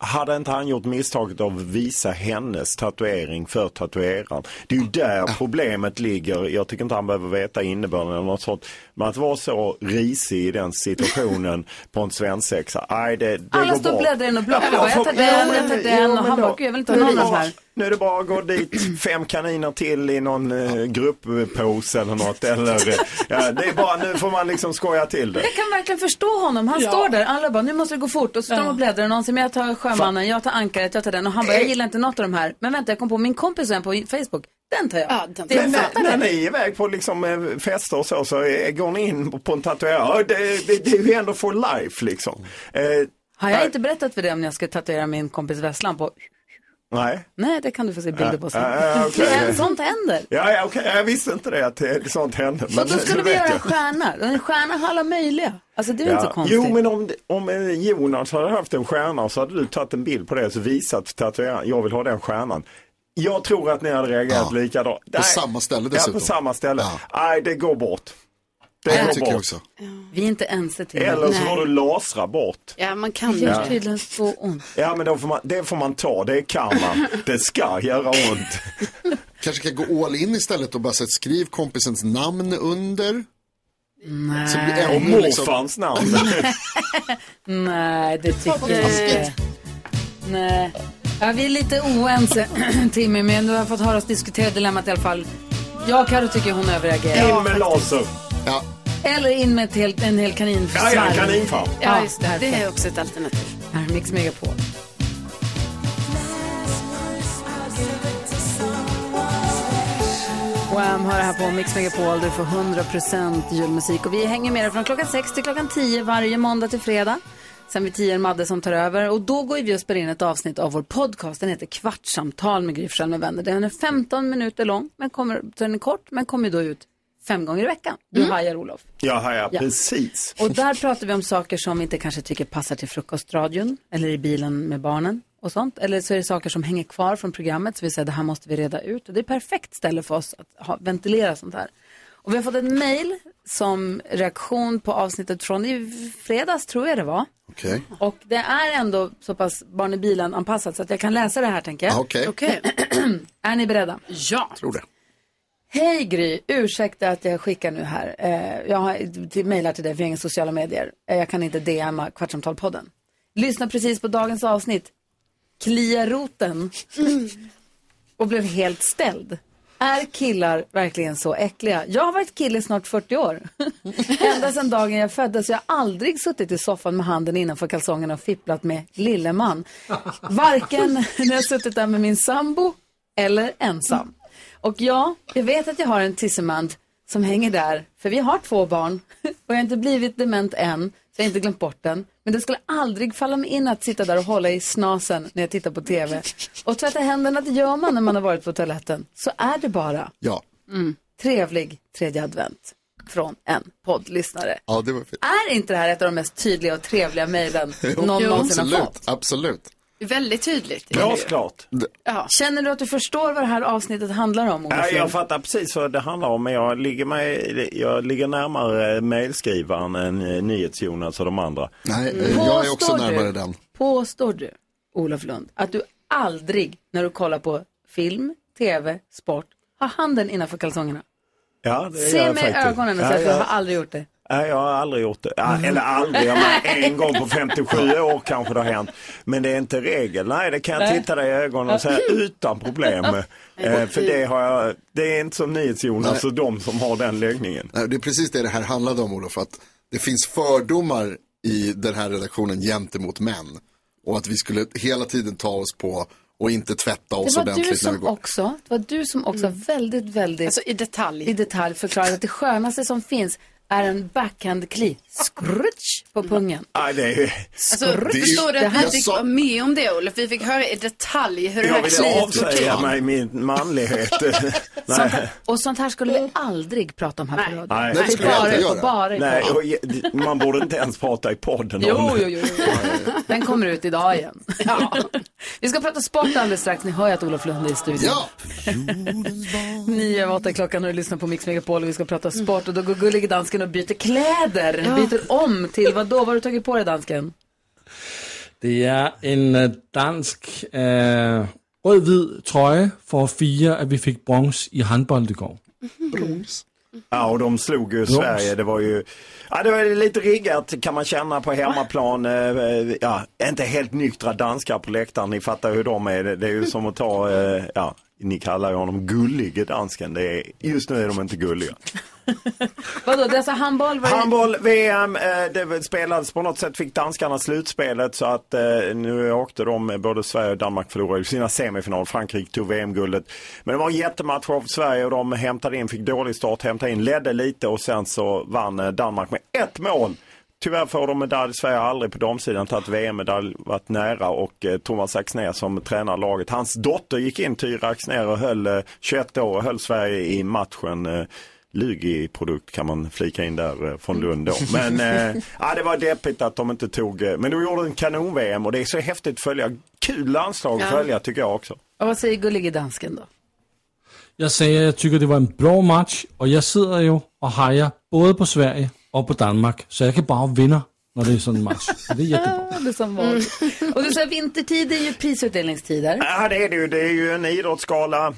hade inte han gjort misstaget av att visa hennes tatuering för tatueraren? Det är ju där problemet ligger. Jag tycker inte han behöver veta innebörden eller något sånt. Men att vara så risig i den situationen på en svensexa, nej det, det Alla går står och bläddrar blockar. Ja, bara, jag tar den, ja, jag tar den. Och han bara, jag vill inte ha nu är någon av de här. Nu är det bara att gå dit fem kaniner till i någon eh, grupppose eller något. Eller, eh, ja, det är bara, nu får man liksom skoja till det. Jag kan verkligen förstå honom. Han Ja. står där, alla bara, nu måste det gå fort. Och så står de och bläddrar. Och någon men jag tar sjömannen, jag tar ankaret, jag tar den. Och han bara, jag gillar inte något av de här. Men vänta, jag kom på min kompis en på Facebook. Den tar jag. det, Men jag när, fattar när det. ni är iväg på liksom eh, fester och så, så eh, går ni in på en tatuerare. Ja, Det, det, det är ju ändå for life liksom. Eh, Har jag inte berättat för dig om när jag ska tatuera min kompis Vesslan på? Nej. Nej, det kan du få se bilder på sen. Ja, ja. Det är- [LAUGHS] Sånt händer. Ja, ja okej, jag visste inte det att det, sånt hände. Så då skulle vi göra en stjärna. En stjärna har alla möjliga. Alltså det är väl inte så konstigt. Jo, men om, om eh, Jonas hade haft en stjärna så hade du tagit en bild på det och så visat tatueraren, jag vill ha den stjärnan. Jag tror att ni hade reagerat likadant. På samma ställe Ja, dessutom. på samma ställe. Nej, det går bort. Det Ja, jag tycker bort. också. Vi är inte ense till Eller så får du lasra bort. Ja, man Det kan gör Ja. tydligen så ont. Ja, men då får man, det får man ta. Det är karma. Det ska göra ont. Kanske kan gå all in istället och bara sätta skriv kompisens namn under. Nej. Så det blir ännu Och liksom- morfars namn. [LAUGHS] Nej, det tycker jag inte. Nej. Ja, vi är lite oense, [CLEARS THROAT] Timmy, men du har fått höra oss diskutera dilemmat i alla fall. Jag och Carro tycker hon överreagerar. In med laser. Ja. Eller in med ett helt, en hel kanin Ja, ja, kaninfarm. Ja, just det. Det är också ett alternativ. Här är Mix Megapol. Wham hör det här på Mix Megapol. Du får 100% julmusik. Och vi hänger med dig från klockan 6 till klockan 10 varje måndag till fredag. Sen vid 10 är Madde som tar över. Och då går vi och spelar in ett avsnitt av vår podcast. Den heter Kvartsamtal med Gry Forssell med vänner. Den är 15 minuter lång. Men kommer, så den är kort, men kommer då ut fem gånger i veckan. Du Mm. hajar Olof. Ja, ja, Ja. precis. Och där pratar vi om saker som vi inte kanske tycker passar till frukostradion eller i bilen med barnen och sånt. Eller så är det saker som hänger kvar från programmet så vi säger det här måste vi reda ut. Och det är perfekt ställe för oss att ha, ventilera sånt här. Och vi har fått ett mejl som reaktion på avsnittet från i fredags, tror jag det var. Okej. Och det är ändå så pass barn i bilen anpassat så att jag kan läsa det här tänker jag. Ja, okej. Okej. [CLEARS THROAT] är ni beredda? Ja. Tror det. Hej Gry, ursäkta att jag skickar nu här. Eh, jag har mejlar till dig via inga sociala medier. Eh, jag kan inte DMa Kvartsamtalpodden. Lyssna precis på dagens avsnitt. Klia roten. [LAUGHS] Och blev helt ställd. Är killar verkligen så äckliga? Jag har varit kille i snart 40 år. [LAUGHS] Ända sedan dagen jag föddes. Jag har aldrig suttit i soffan med handen innanför kalsongerna och fipplat med lilleman. Varken när jag har suttit där med min sambo eller ensam. Och ja, jag vet att jag har en tissemand som hänger där, för vi har två barn [LAUGHS] och jag har inte blivit dement än, så jag har inte glömt bort den. Men det skulle aldrig falla mig in att sitta där och hålla i snasen när jag tittar på TV. Och tvätta händerna, det gör man när man har varit på toaletten. Så är det bara. Ja. Mm. Trevlig tredje advent från en poddlyssnare. Ja, det var fint. Är inte det här ett av de mest tydliga och trevliga mejlen [LAUGHS] Jo, någon någonsin har absolut, fått? absolut. Väldigt tydligt. Glasklart. Ja. Känner du att du förstår vad det här avsnittet handlar om, Olof Ja, jag fattar precis vad det handlar om, men jag ligger, med, jag ligger närmare mejlskrivaren än eh, NyhetsJonas och de andra. Nej, eh, jag är också Påstår närmare du? den. Påstår du, Olof Lund, att du aldrig när du kollar på film, tv, sport, har handen innanför kalsongerna? Ja, det gör Se jag mig i faktiskt. ögonen och Ja, säg att du ja. har aldrig gjort det. Nej, jag har aldrig gjort det. Ja, eller aldrig, jag menar, en gång på 57 år kanske det har hänt. Men det är inte regel. Nej, det kan jag titta dig i ögonen och säga utan problem. Eh, för det har jag, det är inte som NyhetsJonas och de som har den läggningen. Nej, Det är precis det det här handlade om Olof, att det finns fördomar i den här redaktionen gentemot män. Och att vi skulle hela tiden ta oss på och inte tvätta oss Det var du ordentligt när vi som går. också, det var du som också väldigt, väldigt Alltså i detalj. i detalj förklarade att det skönaste som finns är en backhand-kli. Skrutsch på pungen. Nej, det är... Alltså, förstår du Det att här- vi fick vara med om det, Olof? Vi fick höra i detalj hur det Jag här vill kliet går avsäga till. mig min manlighet. [LAUGHS] Sånt här, och sånt här skulle vi aldrig prata om här på radion. Nej, det är bara, bara i Nej, och man borde inte ens prata i podden Jo, om jo, jo, jo. Den kommer ut idag igen. [LAUGHS] Ja. Vi ska prata sport alldeles strax. Ni hör ju att Olof Lund är i studion. Ja. [LAUGHS] Nio över åtta klockan och du lyssnar på Mix Megapol och vi ska prata sport och då går gullige dansken och byter kläder. Ja. Byter om till vad då? Vad har du tagit på dig dansken? Det är en øh, dansk øh, rød-hvid trøje for at fire, at vi fik bronze i håndbold igår. Ja, och de slog ju Brons. Sverige. Det var ju ja, det var lite riggat kan man känna på hemmaplan. Eh, Ja, inte helt nyktra danskar på läktaren. Ni fattar hur de är. Det är ju som att ta, eh, ja, ni kallar ju honom gullige dansken. Det är, just nu är de inte gulliga. [LAUGHS] Vadå, det är alltså handboll? Var Handboll, VM, eh, det spelades på något sätt fick danskarna slutspelet så att eh, nu åkte de, eh, både Sverige och Danmark förlorade sina semifinal. Frankrike tog VM-guldet. Men det var en jättematch av Sverige och de hämtade in, fick dålig start, hämtade in, ledde lite och sen så vann eh, Danmark med ett mål. Tyvärr får de medalj. Sverige har aldrig på damsidan tagit VM-medalj, varit nära och eh, Thomas Axnér som tränar laget. Hans dotter gick in, Tyra Axnér, och höll eh, 21 år och höll Sverige i matchen. Eh, Lugi-produkt kan man flika in där eh, från Lund då. Men eh, [LAUGHS] ja, det var deppigt att de inte tog, eh, men de gjorde en kanon-VM och det är så häftigt att följa. Kul landslag att Ja. följa tycker jag också. Och vad säger gullige dansken då? Jeg sagde, at jeg tykker, det var en bra match, og jeg sidder jo og hejer både på Sverige og på Danmark, så jeg kan bare vinde, når det sådan en match. Det er [LAUGHS] jättebra. Ja, det som var. Och du säger vintertid är ju prisutdelningstider. Ja, det är det ju. Det är ju en idrottsgala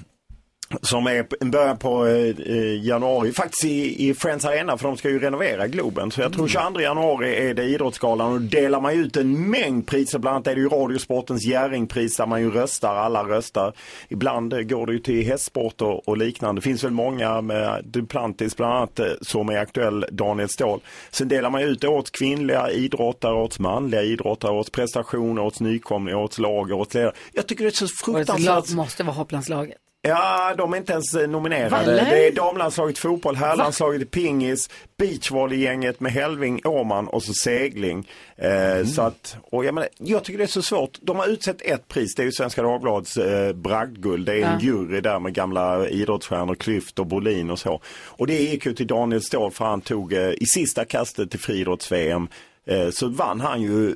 som är en början på eh, eh, januari, faktiskt i, i Friends Arena för de ska ju renovera Globen. Så jag tror 22 januari är det Idrottsgalan och då delar man ut en mängd priser. Bland annat är det ju Radiosportens Jerringpris där man ju röstar, alla röstar. Ibland eh, går det ju till hästsport och, och liknande. Det finns väl många med Duplantis bland annat eh, som är aktuell, Daniel Ståhl. Sen delar man ut årets kvinnliga idrottare, årets manliga idrottare, årets prestation, årets nykomling, årets lag, årets ledare. Jag tycker det är så fruktansvärt lag måste vara hopplandslaget. Ja, de är inte ens eh, nominerade. Va? Det är damlandslaget fotboll, herrlandslaget i pingis, beachvolleygänget med Helving, Åman och så segling. Eh, Så att, och jag, menar, jag tycker det är så svårt. De har utsett ett pris, det är ju Svenska Dagbladets eh, bragdguld. Det är en Ja. jury där med gamla idrottsstjärnor, Klyft och Bolin och så. Och det gick ju till Daniel Ståhl för han tog eh, i sista kastet till friidrotts-VM eh, så vann han ju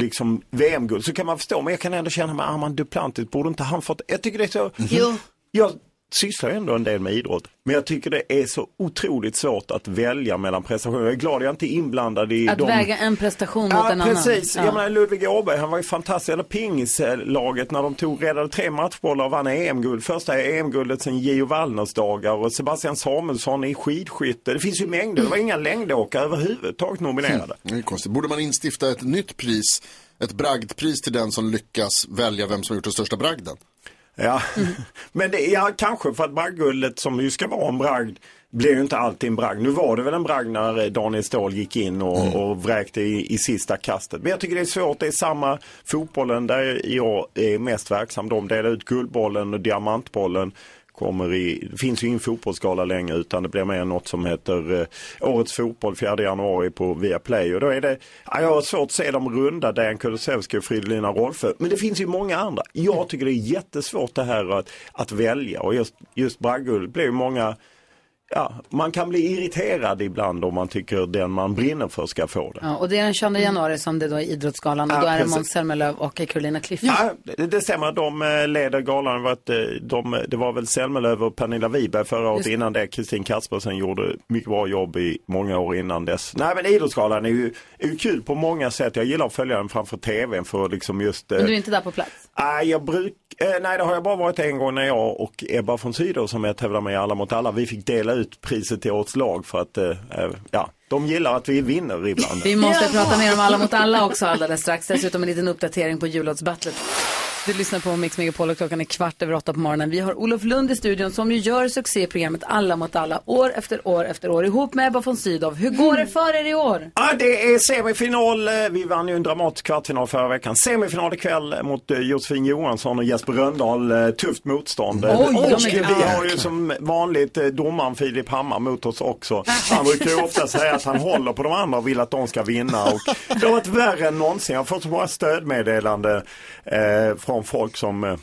liksom VM-guld. Så kan man förstå, men jag kan ändå känna med Armand Duplantis, borde inte han fått, jag tycker det är så Jo. Jag, sysslar ändå en del med idrott. Men jag tycker det är så otroligt svårt att välja mellan prestationer. Jag är glad jag inte är inblandad i Att de... väga en prestation mot Ja, en annan. precis. Ja. Jag menar, Ludvig Åberg, han var ju fantastisk. Eller pingislaget när de tog, räddade tre matchbollar och vann EM-guld. Första EM-guldet sedan Gio Wallners dagar och Sebastian Samuelsson i skidskytte. Det finns ju mängder. Det var inga längdåkare överhuvudtaget nominerade. [LAUGHS] Det är konstigt. Borde man instifta ett nytt pris, ett bragdpris till den som lyckas välja vem som har gjort den största bragden? Ja, [LAUGHS] men det, ja, kanske för att bragdguldet som ju ska vara en bragd blir ju inte alltid en bragd. Nu var det väl en bragd när eh, Daniel Ståhl gick in och, och vräkte i, i sista kastet. Men jag tycker det är svårt. Det är samma fotbollen där jag är mest verksam. De delar ut guldbollen och diamantbollen. Kommer i, det finns ju ingen fotbollsgala längre utan det blir mer något som heter eh, Årets fotboll 4 januari på Viaplay. Och då är det, ja, jag har svårt att se dem runda, Dejan Kulusevski och Fridolina Rolfö. Men det finns ju många andra. Jag tycker det är jättesvårt det här att, att välja och just, just bragdguld blir ju många Ja, man kan bli irriterad ibland om man tycker den man brinner för ska få det. Ja, och det är den 22 januari som det då är Idrottsgalan och Ja, då är det. Måns Zelmerlöw och Carolina Klüft. Ja, det, det stämmer. De eh, leder galan. Ett, eh, de, det var väl Zelmerlöw och Pernilla Wiberg förra året. Just. Innan det Kristin Kaspersen gjorde mycket bra jobb i många år innan dess. Nej men Idrottsgalan är ju, är ju kul på många sätt. Jag gillar att följa den framför tvn för att liksom just... eh, Men du är inte där på plats? Nej, jag bruk, eh, nej, det har jag bara varit en gång när jag och Ebba von Sydow som jag tävlar med i Alla mot alla, vi fick dela ut priset till årets lag för att, eh, eh, ja, de gillar att vi vinner ibland. Vi måste prata mer om Alla mot alla också alldeles strax. Dessutom en liten uppdatering på jullåtsbattlet. Du lyssnar på Mix Megapol och klockan är kvart över åtta på morgonen. Vi har Olof Lund i studion som ju gör succé i programmet Alla mot alla år efter år efter år ihop med Ebba von Sydow. Hur går det för er i år? Ja, det är semifinal. Vi vann ju en dramatisk kvartsfinal förra veckan. Semifinal ikväll mot eh, Josefin Johansson och Jesper Röndahl. Eh, Tufft motstånd. Oj, och vi har ju som vanligt eh, domaren Filip Hammar mot oss också. Han brukar ju ofta säga att han håller på de andra och vill att de ska vinna. Och det har varit värre än någonsin. Jag har fått så många stödmeddelande eh, från folk som eh,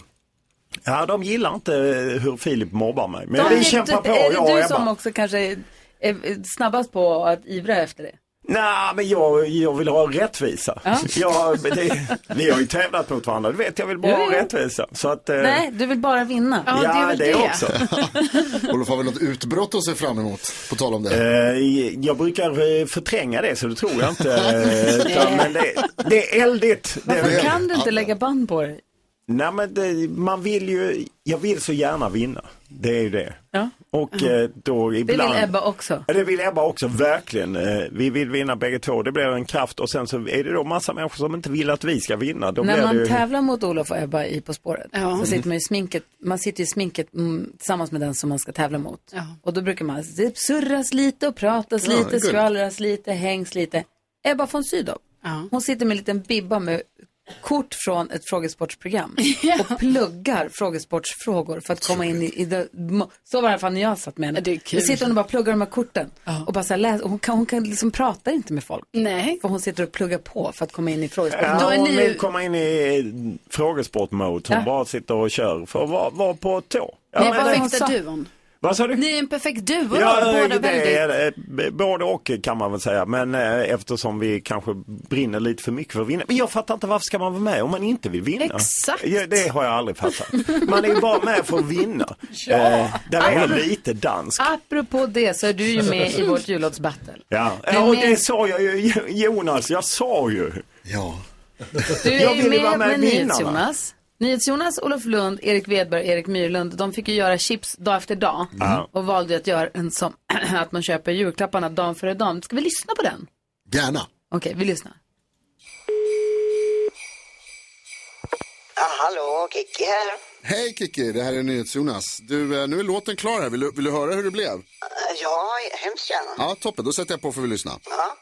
Ja, de gillar inte eh, hur Filip mobbar mig. Men vi kämpar på, är jag det och du Ebba. som också kanske är, är snabbast på att ivra efter det? Nej, men jag, jag vill ha rättvisa. Ja. [LAUGHS] Jag, det, vi har ju tävlat mot varandra, du vet jag vill bara Jo, ha jo. rättvisa. Så att, eh, Nej, du vill bara vinna. Ja, det, också. [LAUGHS] [LAUGHS] Olof har väl något utbrott att se fram emot, på tal om det. Eh, jag brukar eh, förtränga det så det tror jag inte. Utan, men det, det är eldigt. Varför det, kan du inte lägga band på dig? Nej men det, man vill ju, jag vill så gärna vinna. Det är ju det. Ja. Och eh, då Det ibland. vill Ebba också. Ja, det vill Ebba också, verkligen. Eh, Vi vill vinna bägge två. Det blir en kraft och sen så är det då massa människor som inte vill att vi ska vinna. Då När blir man det ju... tävlar mot Olof och Ebba i På spåret Ja. så sitter man i sminket, man sitter i sminket mm, tillsammans med den som man ska tävla mot. Ja. Och då brukar man det surras lite och pratas Ja, lite, skvallras lite, hängs lite. Ebba von Sydow, Ja. hon sitter med en liten bibba med kort från ett frågesportsprogram [LAUGHS] och pluggar frågesportsfrågor för att komma in i, i det, så var det i alla fall när jag satt med henne. Det är kul. Då sitter hon och bara pluggar de här korten och bara så här läs, och hon kan, hon kan liksom prata inte med folk. Nej. För hon sitter och pluggar på för att komma in i frågesporten. Ja, Då är hon ni- vill komma in i frågesport-mode. Hon Ja. bara sitter och kör för att vara, vara på tå. Ja, Ni men det- perfekta sa- duon. Vad sa du? Ni är en perfekt duo då, Ja, båda det väldigt... är både och kan man väl säga. Men eh, eftersom vi kanske brinner lite för mycket för att vinna. Men jag fattar inte varför ska man vara med om man inte vill vinna? Exakt. Ja, det har jag aldrig fattat. Man är ju bara med för att vinna. [LAUGHS] Eh, där är lite dansk. Apropå det så är du ju med i vårt jullåtsbattle. Ja, ja och det sa jag ju Jonas, jag sa ju. Ja. Du är Jag ju ville med vara med, med vinnarna. NyhetsJonas. Olof Lund, Erik Wedberg, Erik Myrlund. De fick ju göra chips dag efter dag. Ja. Och valde ju att göra en som [CLEARS THROAT] att man köper julklapparna dagen före dagen. Ska vi lyssna på den? Gärna. Okej, vi lyssnar. Ja, hallå, Kikki här. Hej Kiki, det här är NyhetsJonas. Du, eh, nu är låten klar här. Vill du, vill du höra hur det blev? Ja, hemskt gärna. Ja, toppen. Då sätter jag på för att vi lyssna. Ja.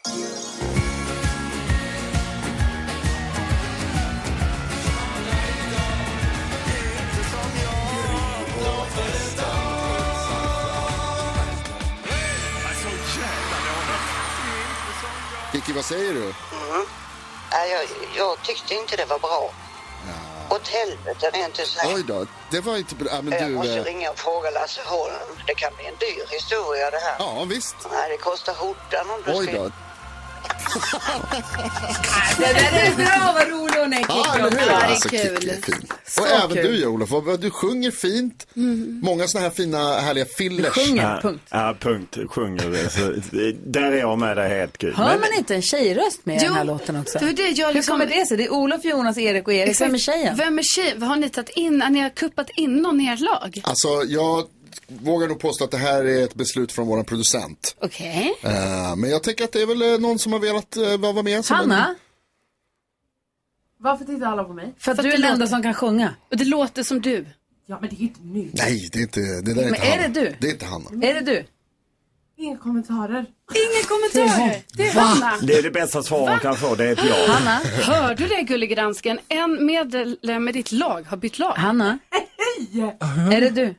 Vad säger du? Nej, jag, jag tyckte inte det var bra. Åt helvete rent ut sagt. Oj då, det var inte bra. Ja, Jag du... måste eh, ringa och fråga Lasse Holm. Det kan bli en dyr historia det här. Ja, visst. Nej, det kostar skjortan om du Oj då. [LAUGHS] Det där är bra, vad rolig hon är, Ja, hur? Ja, det är Alltså, kul. Är fin. Så Och även kul. du, ja, Olof. Du sjunger fint. Många sådana här fina, härliga fillers. ja, Ja, punkt. Sjunger. Så, där är jag med dig helt gud. Hör Men- man inte en tjejröst med i Jo, den här låten också? det det jag liksom- Hur kommer det sig? Det är Olof, Jonas, Erik och Erik. Vem är tjejen? Vem är tjej? Har ni tagit in, har ni kuppat in någon i ert lag? Alltså, jag vågar nog påstå att det här är ett beslut från vår producent. Okej. Eh, men jag tänker att det är väl eh, någon som har velat uh, vara med. Som Hanna? En... Varför tittar alla på mig? För att du är den enda som kan sjunga. Och det låter som du. Ja, men det är inte nu. Nej, det är inte, det där är Men inte är Hanna. det du? Det är inte Hanna. Är det du? Inga kommentarer. Inga kommentarer. Det är Hanna. Det är det bästa svar man kan få, det är ett ja. Hanna, hör du det gullige dansken? En medlem med ditt lag har bytt lag. Hanna? [LAUGHS] Hej! Är det du?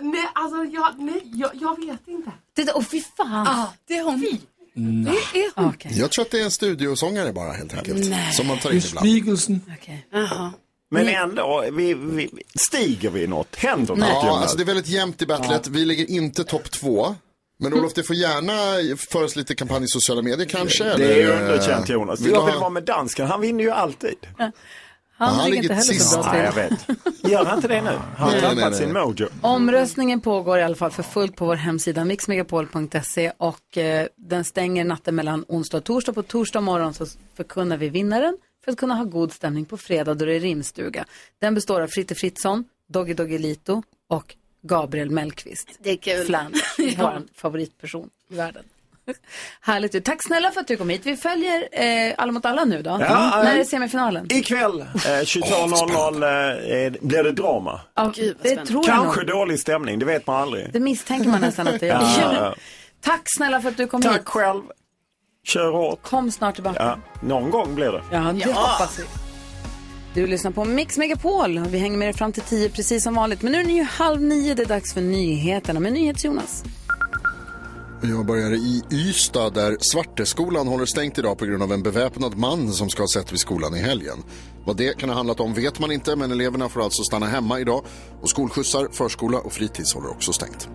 Nej, alltså jag, nej, jag, jag vet inte. Det, åh fy fan. Ja, det är hon. Mm. Det är hon. Jag tror att det är en studiosångare bara helt enkelt. Nej. Som man tar in ibland. Jaha. Men ändå, vi, vi, stiger vi något? Händer något Ja, alltså det är väldigt jämnt i battlet. Vi ligger inte topp två. Men Olof, det får gärna föras lite kampanj i sociala medier kanske. Det eller, är underkänt eh, Jonas. vill Jag vill ha- vara med dansken, han vinner ju alltid. Han, han ligger inte heller sist. så bra Nej, jag till. vet. [LAUGHS] Gör han inte det nu? Han har Nej, nej, tappat nej. sin mojo. Omröstningen pågår i alla fall för fullt på vår hemsida mixmegapol.se och eh, den stänger natten mellan onsdag och torsdag. På torsdag morgon så förkunnar vi vinnaren för att kunna ha god stämning på fredag då det är rimstuga. Den består av Fritte Fritzson, Doggy Doggelito och Gabriel Mellqvist. Det är kul. [LAUGHS] Ja. vår favoritperson i världen. [LAUGHS] Härligt. Tack snälla för att du kom hit. Vi följer eh, Alla mot alla nu då. Ja, När eh, är semifinalen? Ikväll eh, 22.00 eh, blir det drama. Ja, det tror jag Kanske nog. dålig stämning, det vet man aldrig. Det misstänker man nästan att det gör. [LAUGHS] Ja. Tack snälla för att du kom Tack hit. själv. Kör hårt. Kom snart tillbaka. Ja, någon gång blir det. Ja, det hoppas vi. Du lyssnar på Mix Megapol vi hänger med dig fram till tio precis som vanligt. Men nu är det ju halv nio, det är dags för nyheterna med NyhetsJonas. Och jag börjar i Ystad där Svarteskolan håller stängt idag på grund av en beväpnad man som ska ha sett vid skolan i helgen. Vad det kan ha handlat om vet man inte men eleverna får alltså stanna hemma idag och skolskjutsar, förskola och fritids håller också stängt.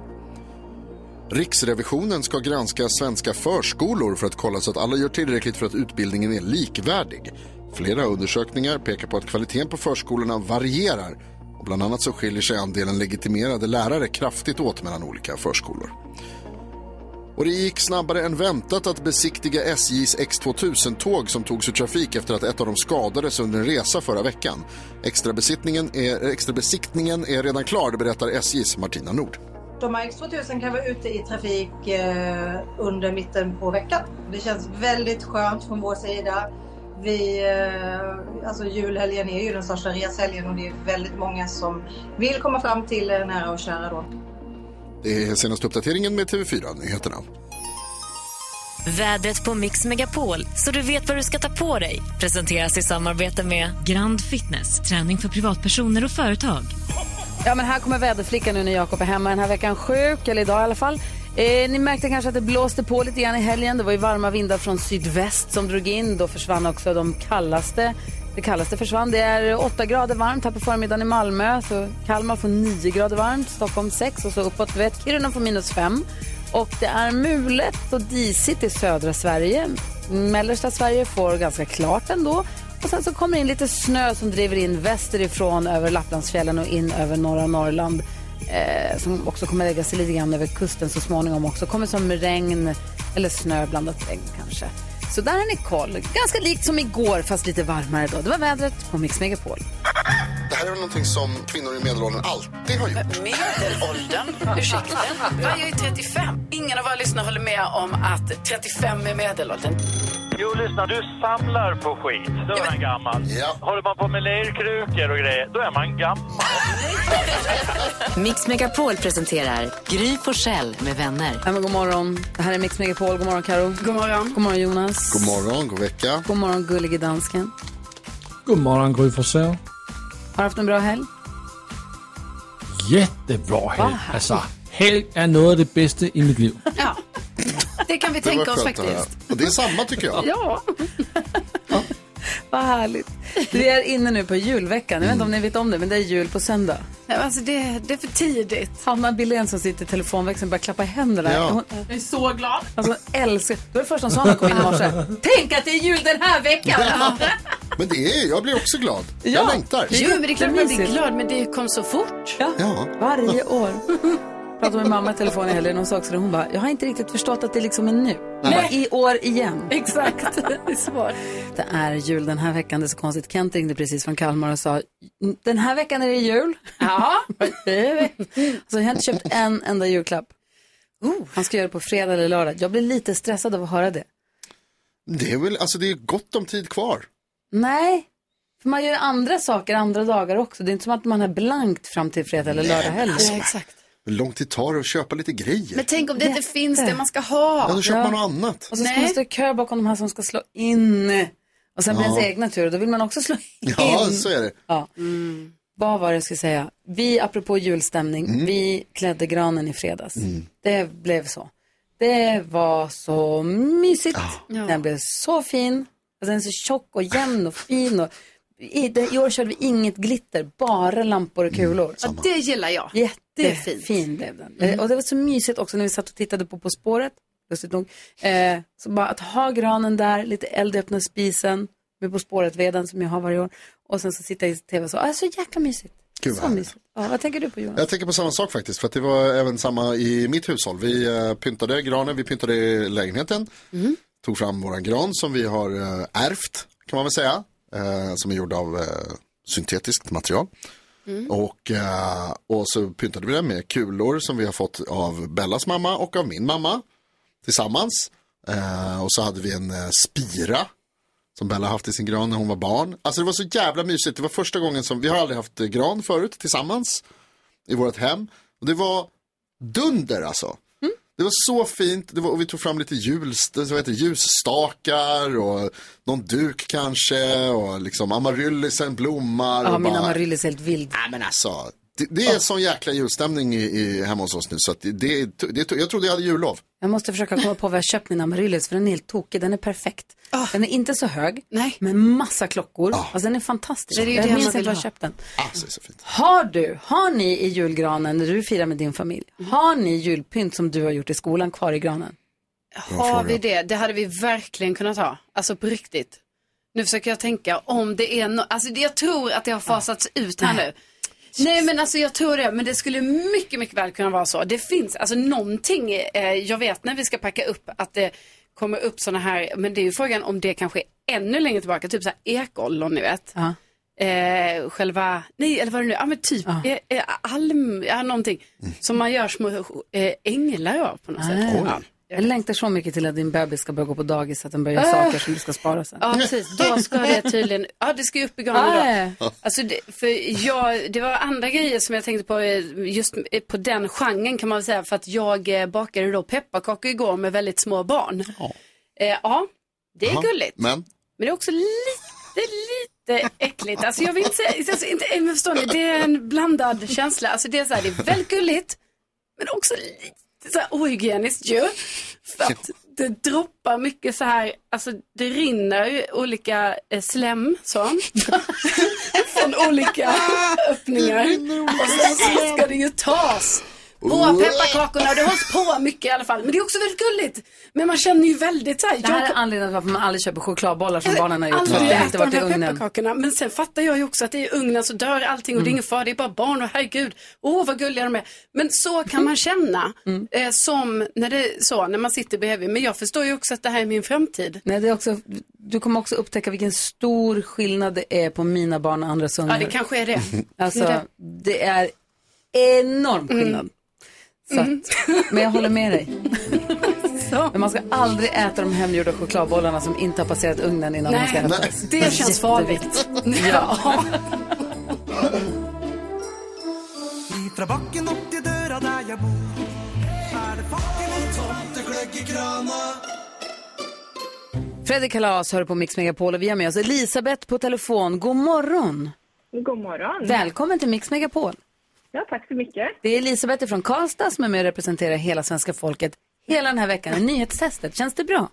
Riksrevisionen ska granska svenska förskolor för att kolla så att alla gör tillräckligt för att utbildningen är likvärdig. Flera undersökningar pekar på att kvaliteten på förskolorna varierar och bland annat så skiljer sig andelen legitimerade lärare kraftigt åt mellan olika förskolor. Och det gick snabbare än väntat att besiktiga SJs X2000-tåg som togs ur trafik efter att ett av dem skadades under en resa förra veckan. Extrabesiktningen är, extra besiktningen är redan klar, det berättar SJs Martina Nord. De här X2000 kan vara ute i trafik eh, under mitten på veckan. Det känns väldigt skönt från vår sida. Vi, eh, alltså julhelgen är ju den största reshelgen och det är väldigt många som vill komma fram till nära och kära då. Det är senaste uppdateringen med TV4-nyheterna. Vädret på Mix Megapol, så du vet vad du ska ta på dig. Presenteras i samarbete med Grand Fitness, träning för privatpersoner och företag. Ja, men här kommer väderflickan nu när Jakob är hemma den här veckan. Sjuk, eller idag i alla fall. Eh, ni märkte kanske att det blåste på lite grann i helgen. Det var ju varma vindar från sydväst som drog in. Då försvann också de kallaste. Det kallaste försvann. Det är 8 grader varmt här på förmiddagen i Malmö. Så Kalmar får 9 grader varmt, Stockholm 6 och så uppåt. Vet, Kiruna får minus 5. Och det är mulet och disigt i södra Sverige. Mellersta Sverige får ganska klart ändå. Och sen så kommer det in lite snö som driver in västerifrån över Lapplandsfjällen och in över norra Norrland. Eh, som också kommer lägga sig lite grann över kusten så småningom också. Kommer som regn eller snö blandat regn kanske. Så där har ni koll. Ganska likt som igår fast lite varmare då. Det var vädret på Mix Megapol. Det här är väl någonting som kvinnor i medelåldern alltid har gjort. Medelåldern? Ursäkta? Jag är 35. Ingen av våra lyssnare håller med om att 35 är medelåldern. Jo, lyssna, du samlar på skit. Då är man gammal. Håller man på med lerkrukor och grejer, då är man gammal. Mix Megapol presenterar Gry Forssell med vänner. Ja, men god morgon. Det här är Mix Megapol. God morgon Karo. God morgon. God morgon Jonas. God morgon, god vecka. God morgon gullige dansken. God morgon Gry Forssell. Har du haft en bra helg? Jättebra helg. Alltså, helg är något av det bästa i mitt liv. Ja, det kan vi tänka oss faktiskt. Och det är samma tycker jag. Ja. Vad härligt. Vi är inne nu på julveckan. Jag vet inte om ni vet om det, men det är jul på söndag. Ja, alltså det, det är för tidigt. Hanna Billén som sitter i telefonväxeln börjar klappa händerna. Ja. Hon, Jag är så glad. alltså, hon älskar... Det var det första hon sa när hon kom in i morse. Tänk att det är jul den här veckan! Men det är, jag blir också glad. Ja. Jag längtar. Jo, men det är klart man blir glad, men det kom så fort. Ja. Ja. Varje år. Pratade med mamma i telefon i helgen och hon sa också det. Hon bara, jag har inte riktigt förstått att det liksom är nu. Nej. I år igen. [LAUGHS] Exakt. [LAUGHS] Det är svårt. Det är jul den här veckan. Det är så konstigt. Kent ringde precis från Kalmar och sa, den här veckan är det jul. Ja. [LAUGHS] alltså, jag har inte köpt en enda julklapp. Han ska göra det på fredag eller lördag. Jag blir lite stressad av att höra det. Det är väl, alltså det är gott om tid kvar. Nej, för man gör andra saker andra dagar också. Det är inte som att man har blankt fram till fredag eller lördag heller. alltså. exakt. Hur lång tid tar det att köpa lite grejer? Men tänk om det inte finns det man ska ha. Ja, då köper man något annat. Och så ska Nej. man stå i kö bakom de här som ska slå in. Och sen blir Ja. ens egna tur och då vill man också slå [LAUGHS] in. Ja, så är det. Ja. Vad var det jag skulle säga? Vi, apropå julstämning, Mm. vi klädde granen i fredags. Det blev så. Det var så mysigt. Ja. Den blev så fin. Alltså, den är så tjock och jämn och fin. Och i, det, I år körde vi inget glitter, bara lampor och kulor. Ja, det gillar jag. Fint. Jättefin blev den. Mm. Eh, Och det var så mysigt också när vi satt och tittade på På spåret. Lustigt nog. Eh, så bara att ha granen där, lite eld i öppna spisen med På spåret-veden som jag har varje år. Och sen så sitta i tv och så. Ah, så jäkla mysigt. Gud, så mysigt. Ja, vad tänker du på Jonas? Jag tänker på samma sak faktiskt, för att det var även samma i mitt hushåll. Vi eh, pyntade granen, vi pyntade lägenheten, tog fram våran gran som vi har eh, ärvt, kan man väl säga, eh, som är gjord av eh, syntetiskt material. Mm. Och, eh, och så pyntade vi den med kulor som vi har fått av Bellas mamma och av min mamma tillsammans. Eh, och så hade vi en eh, spira som Bella haft i sin gran när hon var barn. Alltså det var så jävla mysigt. Det var första gången som, vi har aldrig haft gran förut tillsammans i vårt hem. Och det var dunder alltså. Det var så fint, det var, och vi tog fram lite ljus, det- vad heter, ljusstakar och någon duk kanske och liksom amaryllisen blommar. Ja, min bara- amaryllis är helt vild. Nej men alltså, det, det är sån jäkla julstämning i, i, hemma hos oss nu så att det, det, det, jag trodde jag hade jullov. Jag måste försöka komma på vad jag köpt min amaryllis för den är helt tokig. Den är perfekt. Den är inte så hög, Nej. men massa klockor. Alltså den är fantastisk. Det är ju jag det minns inte var jag köpt den. Alltså, det är så fint. Har du, har ni i julgranen när du firar med din familj, har ni julpynt som du har gjort i skolan kvar i granen? Har vi det? Det hade vi verkligen kunnat ha. Alltså på riktigt. Nu försöker jag tänka om det är no- Alltså det- jag tror att det har fasats ut här nu. Nej men alltså jag tror det, men det skulle mycket, mycket väl kunna vara så. Det finns alltså någonting, eh, jag vet när vi ska packa upp att det kommer upp sådana här, men det är ju frågan om det kanske är ännu längre tillbaka, typ så här ekollon ni vet. Ja. Eh, själva, nej eller vad det nu är, ja men typ eh, eh, alm, ja någonting. Som man gör små eh, änglar av på något sätt. Ah. Jag längtar så mycket till att din bebis ska börja gå på dagis så att den börjar göra Ah. saker som du ska spara sen. Ja, precis. Då ska det tydligen, ja det ska ju upp i granen Ah, då. Alltså det, för jag, det var andra grejer som jag tänkte på, eh, just på den genren kan man väl säga, för att jag eh, bakade då pepparkakor igår med väldigt små barn. Eh, ja, det är Jaha, gulligt. Men, Men det är också lite, lite äckligt. Alltså jag vill inte säga, alltså inte, men förstår ni, det är en blandad känsla. Alltså det är så här, det är väldigt gulligt, men också lite så här ohygieniskt ju. För att det droppar mycket så här, alltså det rinner olika eh, slem så. [LAUGHS] Från olika öppningar. Och sen så ska det ju tas. På pepparkakorna, det hålls på mycket i alla fall. Men det är också väldigt gulligt. Men man känner ju väldigt så här. Det här jag- är anledningen till varför man aldrig köper chokladbollar som barnen har gjort. aldrig det äta inte varit de i här ugnen. pepparkakorna. Men sen fattar jag ju också att det är i ugnen så dör allting och det är ingen fara, det är bara barn och herregud, åh vad gulliga de är. Men så kan man känna eh, som när, det, så, när man sitter bredvid. Men jag förstår ju också att det här är min framtid. Nej, det är också, du kommer också upptäcka vilken stor skillnad det är på mina barn och andras ungar. Ja, det kanske är det. Alltså, Det är det är enorm skillnad. Så att, [LAUGHS] men jag håller med dig. [LAUGHS] Men man ska aldrig äta de hemgjorda chokladbollarna som inte har passerat ugnen innan de ska Nej, ätas. det känns farligt. [LAUGHS] Ja. Ifra bakken opp til døra der jeg bor det fakken og tomtegløgg i krana Fredrik Kalas hör på Mix Megapol och vi har med oss Elisabeth på telefon. God morgon! God morgon. Välkommen till Mix Megapol. Ja, tack så mycket. Det är Elisabeth från Karlstad som är med och representerar hela svenska folket hela den här veckan i nyhetstestet. Känns det bra?